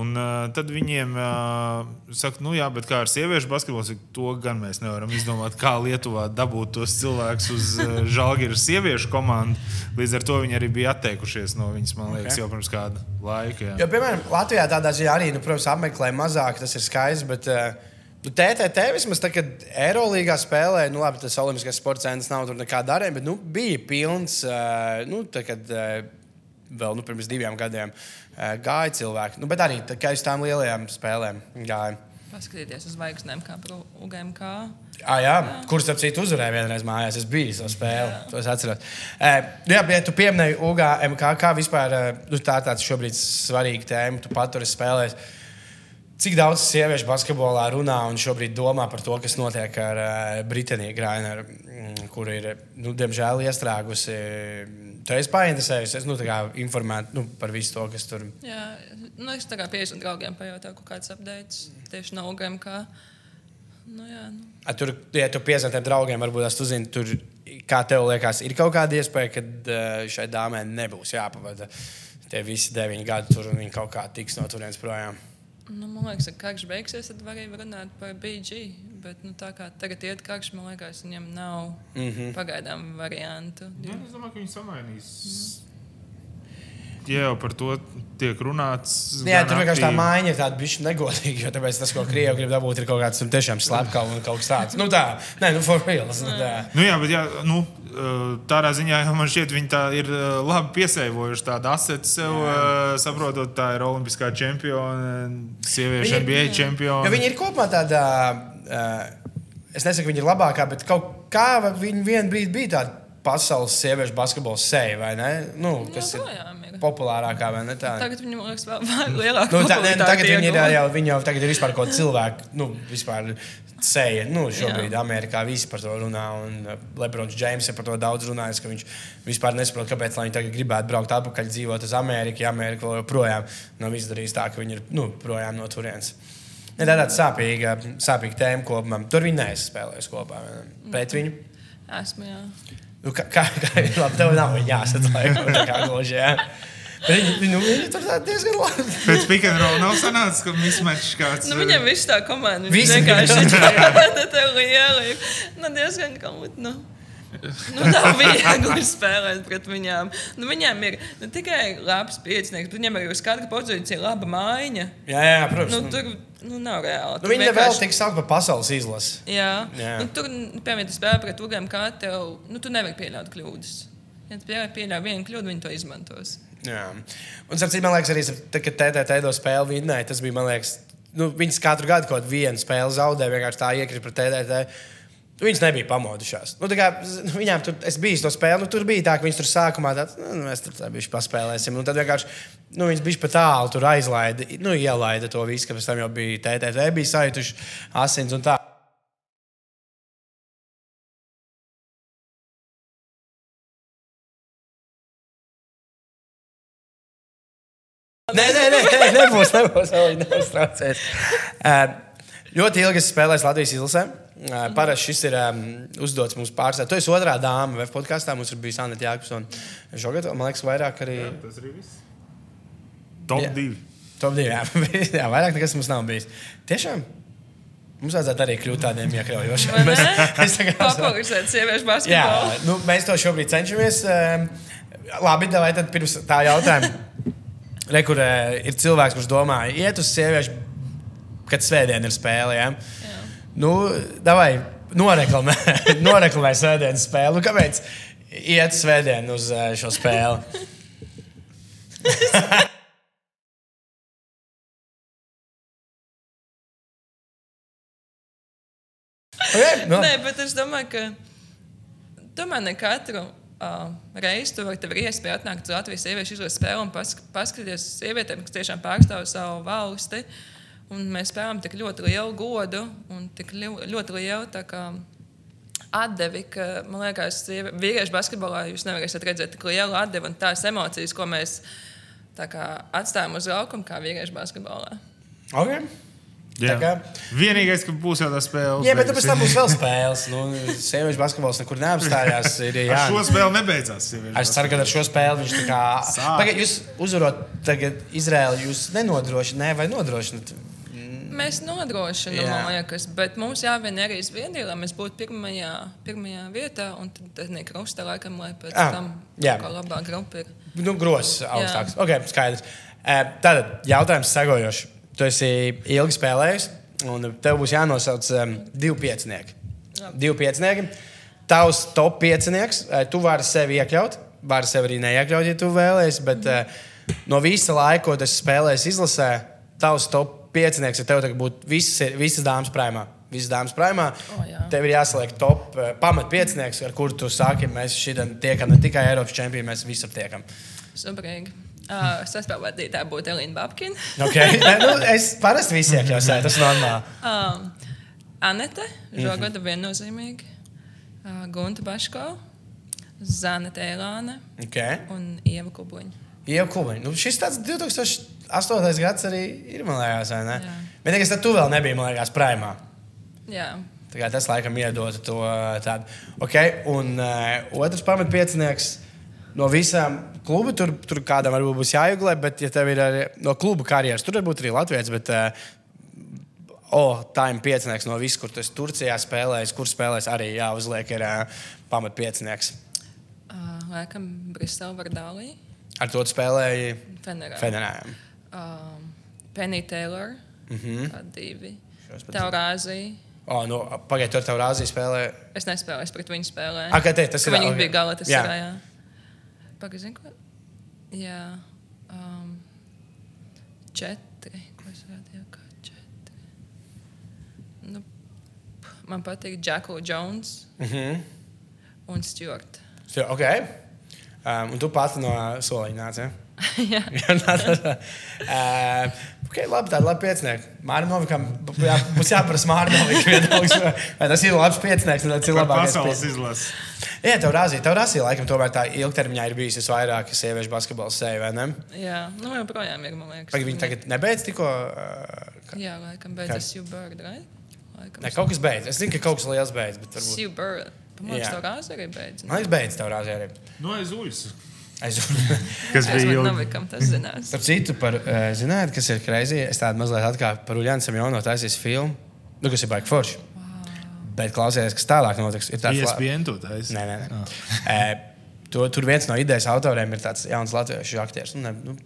Un uh, tad viņiem uh, saka, nu jā, bet kā ar sieviešu basketbolu, to gan mēs nevaram izdomāt, kā Lietuvā dabūt tos cilvēkus uz uh, Žalgiris sieviešu komandu. Līdz ar to viņi arī bija atteikušies no viņas, man liekas, Ok. jau pirms kāda laika. Jā. Jo, piemēram, Latvijā tādā ziņā arī, nu, protams, apmeklē mazāk, tas ir skaisti. Bet, uh, Nu, TTT vismaz tā, kad Eirolandā spēlēja, nu, labi, tas Olimpiskais sports centrs nav tur nekā darījis, bet nu, bija pilns. Nu, tā, kad, vēl nu, pirms diviem gadiem gāja cilvēki. Nu, bet arī tā, uz tām lielajām spēlēm gāja. Paskatīties uz zvaigznēm, kā UGMK. Ah, jā, kurš ap citu uzvarēja vienreiz mājās? Es biju to spēli, to es atceros. Uh, jā, bet tu pieminēji UGMK, kā vispār nu, tā ir tāds šobrīd svarīga tēma. Tu pat tur esi spēlējis. Cik daudz sieviešu basketbolā runā un šobrīd domā par to, kas notiek ar uh, Britāniju Graineru, mm, kur ir, nu, diemžēl, iestrēgusi. Tu esi painteresējusies, nu, kā informēt nu, par visu to, kas tur ir. Jā, nu, es tā kā pieeju draugiem pajautāju, kaut kāds updates tieši no UGMK. Nu, jā, nu. A, Tur, ja tu piezvanīji tiem draugiem, varbūt tas tu zini, tur, kā tev liekas, ir kaut kāda iespēja, ka uh, šai dāmai nebūs jāpavada tie visi deviņi gadi tur un viņa kaut kā tiks no turienes projām. Nu, man liekas, ka karš beigsies, tad var arī runāt par BG. Bet nu, tā kā tagad iet karš, man liekas, viņam nav mm Mhm. -hmm. pagaidām variantu. Jā, es domāju, ka viņi samainīs. Ja jau par to tiek runāts, Jā, gan tur vienkārši tā maiņa ir tāda bišķi negodīga, jo tāpēc tas, ko Krievija grib dabūt, ir kaut kāds tur tiešām slepkavs un kaut kas tāds. Nu tā, nē, nu for real. Nu, tā. Nu, jā, bet jā, nu, tādā ziņā man šķiet, viņi tā ir labi piesaivojuši tādu asetu sev, uh, saprotot, tā ir olimpiskā čempiona, sieviešu NBA čempiona. Jo viņi ir kopumā tādā, uh, es nesaku, ka viņi ir labākā, bet kaut kā viņi vienā brīdī bija tāda pasaules sieviešu basketbola seja, vai ne? Nu, kas ir Joprojām ir. Populārākā, vai ne? Tā. Tagad viņam liekas, vēl, vēl lielāka. Nu, tā, ne, nu, tagad viņi ir jau, viņi jau tagad ir vispār kaut kāda cilvēka, nu, vispār seja. Nu, šobrīd Jā. Amerikā visi par to runā, un uh, Lebrons Džeims ir par to daudz runājis, ka viņš vispār nesaprot, kāpēc viņi tagad gribētu braukt atpakaļ, dzīvot uz Ameriku, ja Amerika vēl joprojām nav izdarījusi tā, ka viņi ir nu, projām no turienes. Ne, tā ir tāda sāpīga, sāpīga tēma kopumā. Tur viņi neizspēlēs kopā. ne? Pret viņu. Esmu, jā. Nu, kā, kā, kā labi, tev nav jāsadalās. Kā gluži, jā. Bet Viņi, nu, viņi tur tā diezgan labi. Pēc pikantrola nav sanācis, ka mismečs kāds. Nu, viņam viss tā komanda viņš vienkārši viņi- tāda liela. Nu, diezgan kaut nu. Nu, nav viegli spēlēt pret viņām. Nu, viņām ir ne tikai labs piecinieks, bet viņam arī uz katra pozīcija laba mājiņa. Jā, jā, protams. Nu, Nu, tur nu, nav reāli. nu, Tur viņi vēl vienkārši- tiks saukt par pasaules izlasi. Jā, Jā. Nu, tur, piemēram, tu spēlē pret ugām, kā tev, nu, tu nevari pieļaut kļūdas. Ja tu pieļauj vienu kļūdu, viņi to izmantos. Jā. Un, sapcīt, man liekas, arī tad, kad TTT to spēli vinnēja, tas bija, man liekas, nu, viņas katru gadu kaut vienu spēli zaudēja, vienkārši tā iekrita pret TTT. Viņas nebija pamodušās. Nu, tā kā, nu, viņām tur bija to spēli, nu, tur bija tā, ka viņas tur sākumā tāds, nu, mēs tur tā bišķi paspēlēsim. Un tad vienkārši nu, viņas bija pat tālu, tur aizlaida, nu, ielaida to visu, ka pēc tam jau bija TTT, bija sajutuši asins un tā. Nebūs, nebūs, nebūs. Uh, ļoti ilgi esmu spēlējis Latvijas izlasē. Parasti šis ir um, uzdots mums pārstāvēt. Tu esi otrā dāma, vai podkāstā mums ir bijis Anna Jākapsona. Šogad, man liekas, vairāk arī Tas arī viss. Top Jā. 2. top divi. Jā, jā vairāk nekas mums nav bijis. Tiešām. Mums vajadzētu arī kļūt tādiem iekļaujošiem. Mēs, esam- Popularizēt sieviešu Jā, basketbolu. nu, mēs to šobrīd cenšamies. Labi, vai tad pirms tā jautājuma. Re, kur uh, ir cilvēks, kurš domā, iet uz sieviešu, kad svētdiena ir spēle. Ja? Jā. Nu, davai, noreklamē, noreklamē svētdienas spēli. Nu, kāpēc iet svētdien uz uh, šo spēli? okay, nu. Nē, bet es domāju, ka tomēr ne katru uh, reizi tu vari tev ir iespēja atnākt uz Latvijas sieviešu izlases spēli un pask paskatīties uz sievietēm, kas tiešām pārstāv savu valsti. Un mēs spēlējam tik ļoti lielu godu un tik ļoti lielu kā, atdevi, ka man liekas, vīriešu basketbolā jūs nevarēsiet redzēt tik lielu atdevi un tās emocijas, ko mēs kā, atstājam uz laukuma, kā vīriešu basketbolā. Okay. Kā- Vienīgais, ka būs jau tā spēle. Jā, bet pēc tam būs vēl spēles. Nu, sieviešu basketbols nekur neapstājās. Ir, jā, Ar šo spēli nebeidzās. Es ceru, ka ar šo spēli viņš tā kā. Pagaidiet, jūs uzvarot tagad Izraēlu, jūs nenodrošināt, ne, vai nodrošināt? Mēs nodrošinām, man liekas, bet mums jāvien arī zviedrija, lai mēs būtu pirmajā, pirmajā vietā, un tad ne krustā laikam, lai pēc Ah, tam jā. kā labā grupa ir. Nu, Grozs augstāks. Ok, skaidrs. Eh, Tātad jautājums segojošs. Tu esi ilgi spēlējis, un tev būs jānosauc um, divi piecinieki. Jā. Divi piecinieki. Tavs top piecinieks, eh, tu vari sevi iekļaut, vari sevi arī neiekļaut, ja tu vēlēsies, bet eh, no visa laika, ko tu esi spēlējis izlasē, tavs top piecinieks, ja tev tagad būtu visas, visas dāmas prēmā. Visas dāmas prēmā. O, jā. tev ir jāsaliek top uh, pamatpiecinieks, ar kuru tu sāki. Mēs šodien tiekam ne tikai Eiropas čempioni, mēs visur tiekam. Superīgi. Uh, Saspēlētāja būtu Elīna Babkina. Okay? Nu, es parasti visiem jau sēžu, tas normāli. Um, Anete, Mhm. Žogada viennozīmīgi. Uh, Gunta Baško, Zana Tēlāne Okay. un Ieva Kubuņa. Jau kubiņi. Nu, šis tāds 2008. gads arī ir, man liekas, vai ne? Nekas tad tu vēl nebija, man liekas, prēmā. Jā, Tā kā tas laikam iedod to tādu. Okay? Un uh, otrs pamatpiecinieks no visām klubu, tur, tur kādam varbūt būs jāiegulē, bet, ja tev ir arī no klubu karjeras, tur varbūt arī Latvijas, bet uh, oh, tā ir piecinieks no visur, kur esi Turcijā spēlējis, kur spēlējis arī jāuzliek, ir uh, pamatpiecinieks. uh, laikam Brisele Vardālī, Ar to spēlēji Fenerā. Federējiem. Um, Penny Taylor, mm. -hmm. kā divi. Taurāzija. Oh, nu, Pagaidiet, tur rāzī spēlē. Es nespēlēju, es pret viņu spēlēju. Ah, kā te, tas ir- Viņi bija galā, tas Jā. ir. Jā, pagaidi, ko? Jā, um, četri. Ko es rādīju, kā četri? Nu, man patīk Džeko Jones Mhm. un Stuart. So, Ok. Um, un tu pati no soliņa nāc. Ja? Jā. Tā, uh, okay, labi, tāda labi piecinieka. Mārnovikam jā, būs jāprasa Mārnovikam viedoklis. Vai tas ir labs piecinieks, tas ir labākais pasaules izlases. Jā, tev rāzīja, tev rāzīja, laikam, tomēr tā ilgtermiņā ir bijusi visvairāk sieviešu basketbola seja, vai ne? Jā, nu joprojām ir, man liekas. Vai viņi tagad nebeidz tikko uh, Jā, laikam beidzas Sue Bird, right? Laikam. Ne, kaut kas beidzas. Es zinu, ka kaut kas liels beidzas, bet varbūt. Sue Bird. Man liekas, tā rāze arī beidzas. Man liekas, beidzas tev rāzē arī. No aizūļas. Aizvien. Kas Es bija tas zinās. Starp citu, par, uh, zināt, kas ir greizi. Es tādu mazliet atkāpu par Uljānu Samjonu taisīs filmu, nu, kas ir baigi forši. Bet klausieties, kas tālāk notiks. Ir tāds la- ESPN to taisa. Nē, nē, nē. Eh, to, tur viens no idejas autoriem ir tāds jauns latviešu aktieris. Nu, ne, nu,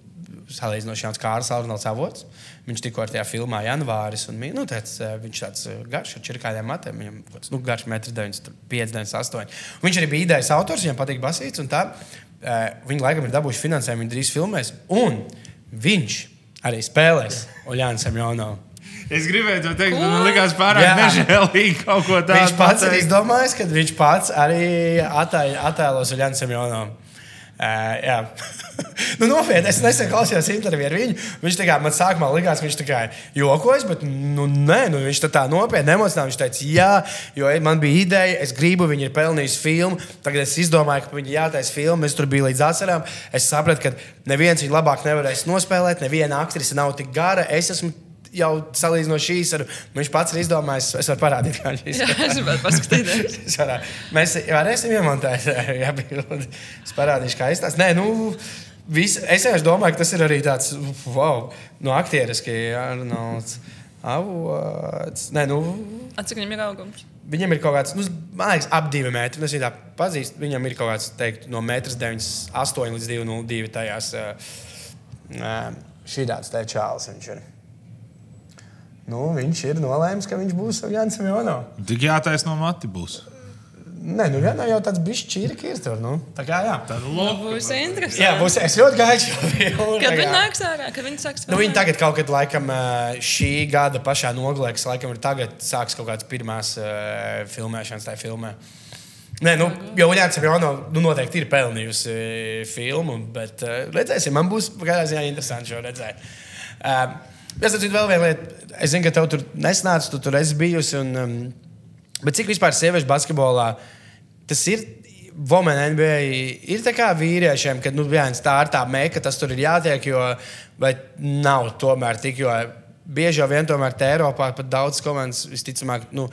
Salīdzinoši jauns Kārlis Alvarez avots. Viņš tikko ar tajā filmā janvāris. Un, nu, tāds, eh, viņš tāds garš ar čirkādiem matiem. Viņam nu, garš 1,95 98. Un Viņš arī bija idejas autors, viņam patīk basīts. Eh, Viņi laikam ir dabūjuši finansējumu, viņi drīz filmēs. Un viņš arī spēlēs Oļānu Samjonovu. Es gribēju to teikt, bet man likās pārāk nežēlīgi kaut ko tādu. Viņš pats pateikt. izdomājis, ka viņš pats arī attēl, attēlos Uljānu Semjonovu. Uh, nu, nopietni. Es nesen klausījos interviju ar viņu. Viņš kā, man sākumā likās, ka viņš kā jokojas, bet nu, nē, nu, viņš tā, tā nopietni emocionāli. Viņš teica, jā, jo man bija ideja, es gribu, viņi ir pelnījuši filmu. Tagad es izdomāju, ka viņi jātaisa filma. Es tur biju līdz asarām. Es sapratu, ka neviens viņu labāk nevarēs nospēlēt. Neviena aktrise nav tik gara. Es esmu jau salīdzinot šīs ar viņš pats ir izdomājis. Es varu parādīt, kā viņš Jā, es gribētu paskatīties. Mēs varēsim iemontēt, ja bildi. Es parādīšu, kā izstāstīt. Nē, nu, vis, es vienkārši domāju, ka tas ir arī tāds wow, no aktieris, ka Arnolds Avots. Nē, nu, Cik viņam ir augums? viņam ir kaut kāds, nu, man liekas, ap divi metri. Nu, Es viņu tā pazīstu. Viņam ir kaut kāds, teikt, no 1,98 līdz 2,02 tajās. Uh, šī tāds te čāls viņš ir. Nu, viņš ir nolēmis, ka viņš būs Jānis Jono. Tik jātaisa no mati būs. Nē, nu vienā jau tāds bišķi čīrki ir tur. Nu. Tā kā jā. Loka. būs interesanti. Jā, būs. Es ļoti gaidu. Kad tā viņi nāks ārā, kad viņi sāks Nu, viņi tagad kaut kad, laikam, šī gada pašā nogalē, kas laikam ir tagad, sāks kaut kādas pirmās uh, filmēšanas tajā filmā. Nē, nu, jau Uljāns jau nu, noteikti ir pelnījusi filmu, bet uh, redzēsim, man būs kādā ziņā interesanti šo redzēt. Uh, es atceros vēl vienu lietu. Es zinu, ka tev tur nesnāca, tu tur esi bijusi. Un, um, bet cik vispār sieviešu basketbolā tas ir? Women NBA ir tā kā vīriešiem, ka nu, viens, tā ir tā mēka, tas tur ir jātiek, jo nav tomēr tik, jo bieži jau vien tomēr te Eiropā pat daudz komandas visticamāk. Nu,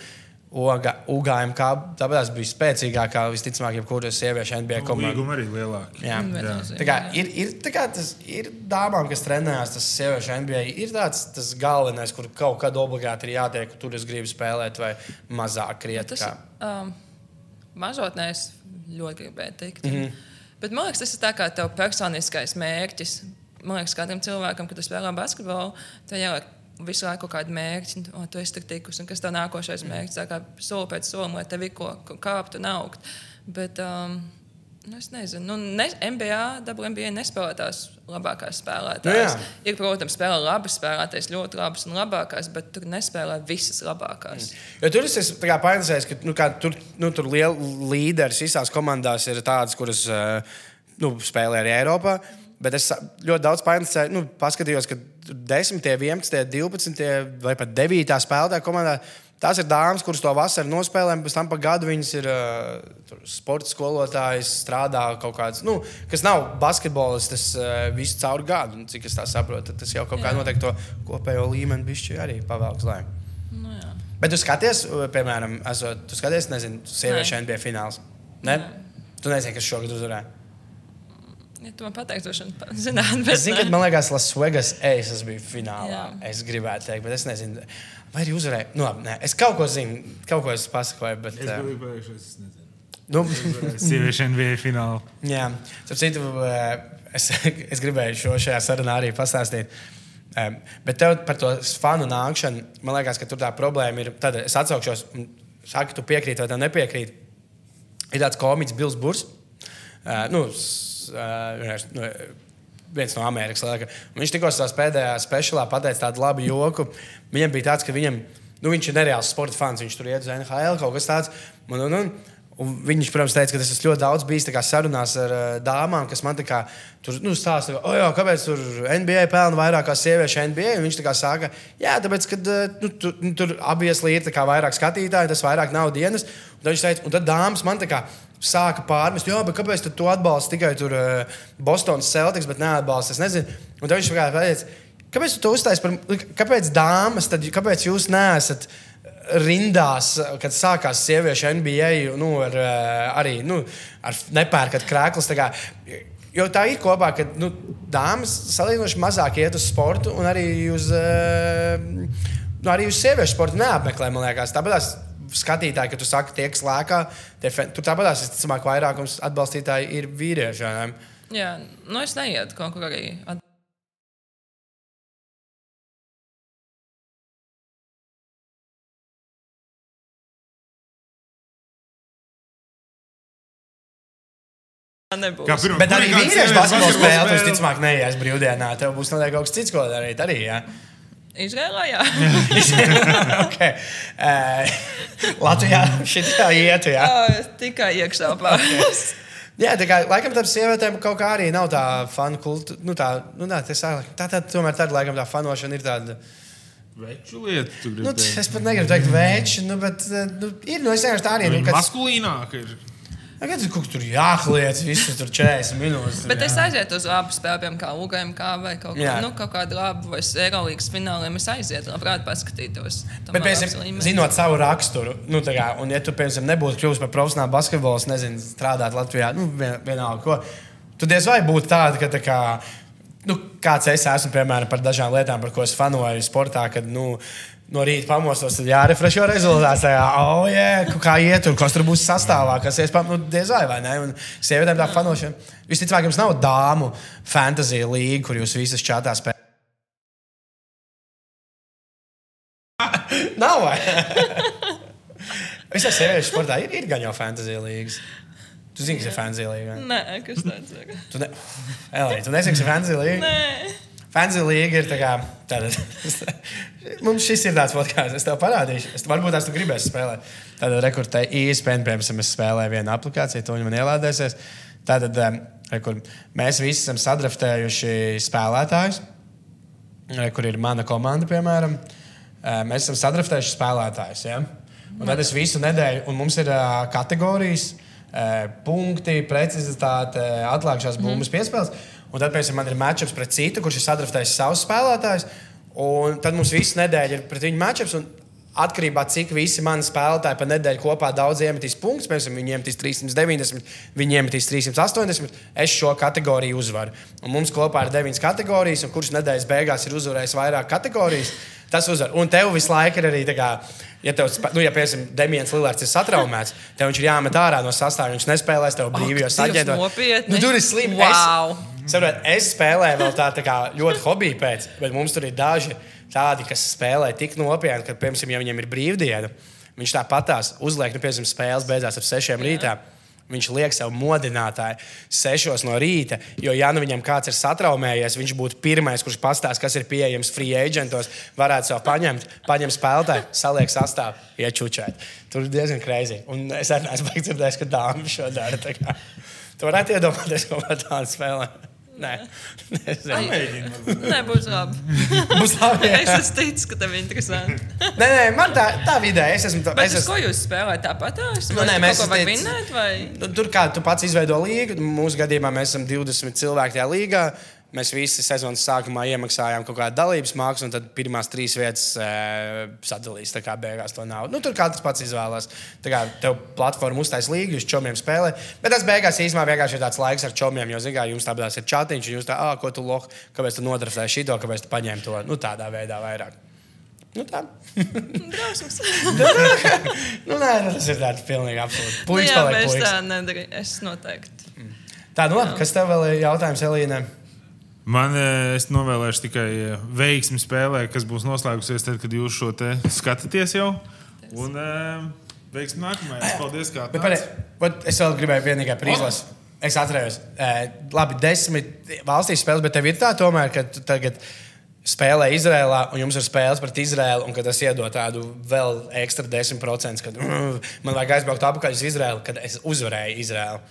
UGM tāpēc bija spēcīgākā visticamāk, jebkuras sieviešu NBA komanda. Līguma arī lielāka. Jā. Viennozīmīgi, Tā kā jā. ir, ir, tā kā tas, ir dāmām, kas trenējās, tas sieviešu NBA. Ir tāds tas galvenais, kur kaut kad obligāti ir jātiek, tur es gribu spēlēt, vai mazāk krietni. Tas um, mazotnē es ļoti gribēju teikt. Mm. -hmm. Bet man liekas, tas ir tā kā tev personiskais mērķis. Man liekas, katram cilvēkam, kad tu spēlē basketbolu, tev jāliek visu laiku kaut kādi mērķi, un tu esi tur tikus, un kas tev nākošais mērķis, tā kā soli pēc solim, lai tev ir ko kāpt un augt. Bet, um, Nu, es nezinu, nu, ne, NBA, WNBA nespēlē tās labākās spēlētājas. Nu, jā. ir, protams, spēlē labi spēlētājas, ļoti labas un labākās, bet tur nespēlē visas labākās. Jo tur es esmu pārliecināts, ka nu, kā, tur, nu, tur liela līderis visās komandās ir tādas, kuras uh, nu, spēlē arī Eiropā. Bet es ļoti daudz pārliecināju, nu, paskatījos, ka 10, 11, 12 vai pat 9 spēlētāju komandā. Tās ir dāmas, kuras to vasaru nospēlē, un pēc tam pa gadu viņas ir uh, sporta skolotājas, strādā kaut kāds, nu, kas nav basketbols, tas uh, visu caur gadu. Un, cik es tā saprotu, tas jau kaut kā Jā. noteikti to kopējo līmeni bišķi arī pavēlks. Lai. Nu, jā. Bet tu skaties, piemēram, esot, tu skaties, nezinu, sieviešu. NBA fināls. Ne? Tu nezini, kas šogad uzvarēja. Ja tu man pateiksi, droši vien, pa- zināt, bet Es zinu, ka man liekas, Las Vegas Aces bija finālā. Jā. Es gribētu teikt, bet es nezinu, vai arī uzvarēja. Nu, labi, nē, es kaut ko zinu, kaut ko es pasakoju, bet. Es eh, biju pēkšņi, es nezinu. Nu, Sieviešu NBA finālā. jā, starp citu, eh, es, es gribēju šo šajā sarunā arī pastāstīt. Um, bet tev par to fanu nākšanu, man liekas, ka tur tā problēma ir. Tad es atsaukšos, un saka, tu piekrīti vai nepiekrīti. Ir tāds komiķis Bills Burs. Uh, nu, uh, nu, viens no Amerikas. Un Viņš tikko savā pēdējā speciālā pateica tādu labu joku. Viņam bija tāds, ka viņam, nu, viņš ir nereāls sporta fans. Viņš tur iet uz NHL kaut kas tāds. Un, un, un, un viņš, protams, teica, ka tas ir ļoti daudz bijis sarunās ar uh, dāmām, kas man kā tur nu, stāsta, oh, jā, kāpēc tur NBA pelna vairāk kā sieviešu NBA. Un viņš tā kā saka, jā, tāpēc, ka nu, tur, nu, tur abieslī ir tā kā vairāk skatītāji, tas vairāk nav dienas. Un tad viņš teica, un tad dāmas man tā kā sāka pārmest, jo, kāpēc tu atbalsti tikai tur uh, Bostonas Celtics, bet neatbalsti? Es nezinu. Un viņš vienkārši pateica, Kāpēc tu to uzstāji par, kāpēc dāmas, tad kāpēc jūs neesat rindās, kad sākās sieviešu NBA, nu, ar, eh, arī nu, ar nepērkat krēklus? Jo tā ir kopā, ka nu, dāmas salīdzinoši mazāk iet uz sportu un arī uz, uh, nu, arī uz sieviešu sportu neapmeklē. Tāpēc skatītāji, ka tu saki, tie, kas lēkā, tur tāpat es domāju, ka vairākums atbalstītāji ir vīrieši. Jā, nu es neietu kaut kur arī. At Nebūs. Kā pirmā- Bet arī vīriešu basketbola tu spēle? visticamāk, neies brīvdienā. Tev būs noteikti kaut kas cits, ko darīt arī. Ja? Izrēlā, jā. okay. uh, Latvijā šitā iet, jā. Ā, Tikai iekšā pārējās. Jā, tā kā laikam tam sievietēm kaut kā arī nav tā fanu kultūra. Nu, tā, nu, tā, tā, tā, tā, tomēr tāda laikam tā fanošana ir tāda. Veču lietu, tu gribi Nu, es pat negribu teikt vēči, nu, bet eh, nu, ir, nu, es vienkārši tā arī. Nu, Viņa kad, maskulīnāka ir. Kad tur kaut kur tur jākliedz, visu tur 40 minūtes. Bet jā. es aizietu uz labu spēlēm, kā UGM, kā vai kaut, kā, nu, kaut kādu labu vai Eirolandes fināliem. Es aizietu, labprāt, paskatītos. Bet, piemēram, zinot savu raksturu, nu, kā, un, ja tu, piemēram, nebūtu kļuvis par profesionālu basketbolu, nezinu, strādāt Latvijā, nu, vien, vienalga, ko, tu diez vai būtu tāda, ka, tā kā, nu, kāds es esmu, piemēram, par dažām lietām, par ko es fanoju sportā, kad, nu, no rīta pamostos, tad jārefrešo rezultāts. tajā, Oh, yeah, kā iet, un kas tur būs sastāvā, kas iespējams, nu, diez vai, ne? Un sievietēm tā fanošana. Visticamāk, jums nav dāmu fantasy līga, kur jūs visas čatā spēlējat. Nav vai? Visā sieviešu sportā ir, ir gan jau fantasy līnijas. Tu zini, kas ir fantasy līnija? Nē, kas tāds ir? Tu, ne... Elī, tu nezini, kas ir fantasy līnija? Nē, Fantasy līnija ir tā kā. Tāda... Mums šis ir tāds podkāsts, es tev parādīšu. Es varbūt tās tu gribēsi spēlēt. Tad rekurtē ESPN, piemēram, es spēlēju vienu aplikāciju, to viņa man ielādēsies. Tātad rekur, mēs visi esam sadraftējuši spēlētājus, kur ir mana komanda, piemēram. Mēs esam sadraftējuši spēlētājus. Ja? Un tad es visu nedēļu, un mums ir kategorijas, punkti, precizitāte, atlākšās bumbas mm. piespēles. Un tad, piemēram, man ir matčups pret citu, kurš ir sadraftējis savus spēlētājus. Un tad mums visu nedēļu ir pret viņu matčups. un Atkarībā no tā, cik visi mani spēlētāji pa nedēļu kopā daudz iemetīs punktus, piemēram, viņi iemetīs 390, viņi iemetīs 380, es šo kategoriju uzvaru. Un mums kopā ir deviņas kategorijas, un kurš nedēļas beigās ir uzvarējis vairāk kategorijas, tas uzvar. Un tev visu laiku ir arī tā kā. Ja, tev, nu, ja piemēram, Demians Lillards ir satraumēts, tev viņš ir jāmet ārā no sastāvā, viņš nespēlēs tev Dievs, aģentos. nopietni? Nu, tur ir slikti. Wow. Es, saprot, es spēlēju vēl tā, tā kā ļoti hobiju pēc, bet mums tur ir daži tādi, kas spēlē tik nopietni, ka, piemēram, ja viņam ir brīvdiena, viņš tāpatās uzliek, nu, piemēram, spēles beidzās ap sešiem rītā. Viņš liek sev modinātāju sešos no rīta, jo, ja nu viņam kāds ir satraumējies, viņš būtu pirmais, kurš pastāstīs, kas ir pieejams free agentos, varētu sev paņemt, paņemt spēlētāju, saliek sastāvā, iečučēt. Tur ir diezgan greizi. Un es arī neesmu dzirdējis, ka dāmas šo dara. Tu varētu iedomāties ko tādu spēlē. Nē, nē, būs labi. Būs labi. Es jā. esmu ticis, ka tev ir interesanti. Nē, nē, man tā, tā vidē, es esmu. tā- Bet Es esmu ko jūs spēlējat tāpat? Nu, nē, mēs esam vinnēt, vai? Tur kā tu pats izveido līgu, mūsu gadījumā mēs esam 20 cilvēki tajā līgā. Mēs visi sezonas sākumā iemaksājām kaut kādu dalības maksu, un tad pirmās trīs vietas e, sadalīs. Tā kā beigās to nav. Nu, tur katrs pats izvēlās. Tā kā tev platforma uztais līgu, jūs čomiem spēlē. Bet tas beigās īstenībā vienkārši ir tāds laiks ar čomiem, jo, zinām, jums tādas ir čatiņš, un jūs tā, ah, ko tu loh, kāpēc tu nodraftēji šito, kāpēc tu paņēmi to. Nu, tādā veidā vairāk. Nu, tā. Drausmas. nu, nē, nu, tas ir tāds pilnīgi. Nu, Puisis jā, paliek tā nedaru. Es noteikti. Tā, nu labi, kas tev vēl ir jautājums, Elīna? Man eh, es novēlēšu tikai eh, veiksmi spēlē, kas būs noslēgusies tad, kad jūs šo te skatāties jau. Un eh, veiksmi nākamajā. Paldies, kā vat es vēl gribēju vienīgā par izlasi. Es atceros, labi, desmit valstīs spēles, bet tev ir tā, tomēr, ka tu tagad spēlē Izrēlā, un jums ir spēles pret Izrēlu, un tas iedod tādu vēl ekstra 10%, kad mm, man vajag aizbraukt atpakaļ uz Izrēlu, kad es uzvarēju Izrēlu.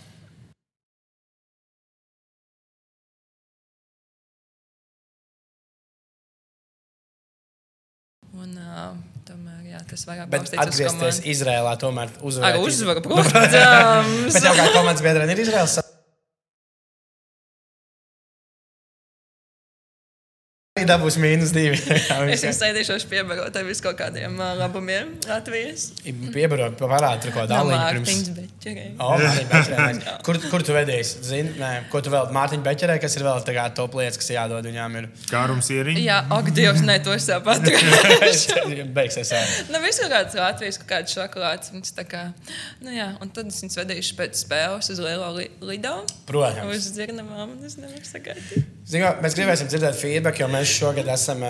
Tas vairāk Bet atgriezties. Izrēlā, tomēr Ar uzvarēt. uzvaru, Bet protams. tev kā komandas biedrene ir Izraels. dabūs mīnus divi. Es jums sēdīšos piebarot ar visu kaut kādiem uh, labumiem Latvijas. Piebarot, parādi tur kaut kādu No pirms. Beķerē. O, Mārtiņa Beķerē, nice. kur, kur tu vedies? Zini, nē, ko tu vēl Mārtiņa Beķerē, kas ir vēl tā kā top lietas, kas jādod viņām? Ir. Kārums ieriņš. Jā, ak, Dievs, nē, to es jau patīku. Beigsies. jā. Nu, viss kaut kāds Latvijas, kaut kāds šokolāds. Viņas tā kā, nu jā, un tad es viņus vedīšu pēc spēles uz lielo li lido. Protams. Uz dzirnamām, un es nevaru sagaidīt. Zini, kā, mēs gribēsim dzirdēt feedback, jo mēs šogad esam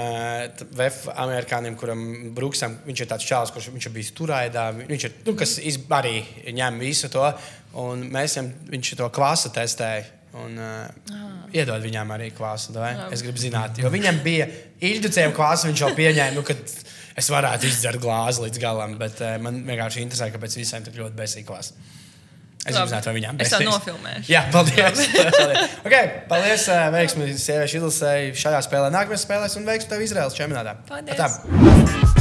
VF amerikānim, kuram Brooksam, viņš ir tāds čāls, kurš viņš ir bijis turaidā. Viņš ir, nu, kas iz, arī ņem visu to, un mēs viņam, viņš to klasu testēja. Un, uh, ah. Iedod viņam arī klāstu. Es gribu zināt, jo viņam bija ilģucējuma klāsts, viņš jau pieņēma, nu, ka es varētu izdzert glāzi līdz galam, bet uh, man vienkārši interesē, kāpēc visiem tik ļoti besīga klāsts. Es zināt, vai viņām Es tā besīgs. nofilmēšu. Jā, paldies. okay, paldies veiksmi sieviešu izlasēji šajā spēlē. Nākamajā spēlēs un veiksmi tev Izraels čempionātā. Paldies. Atā.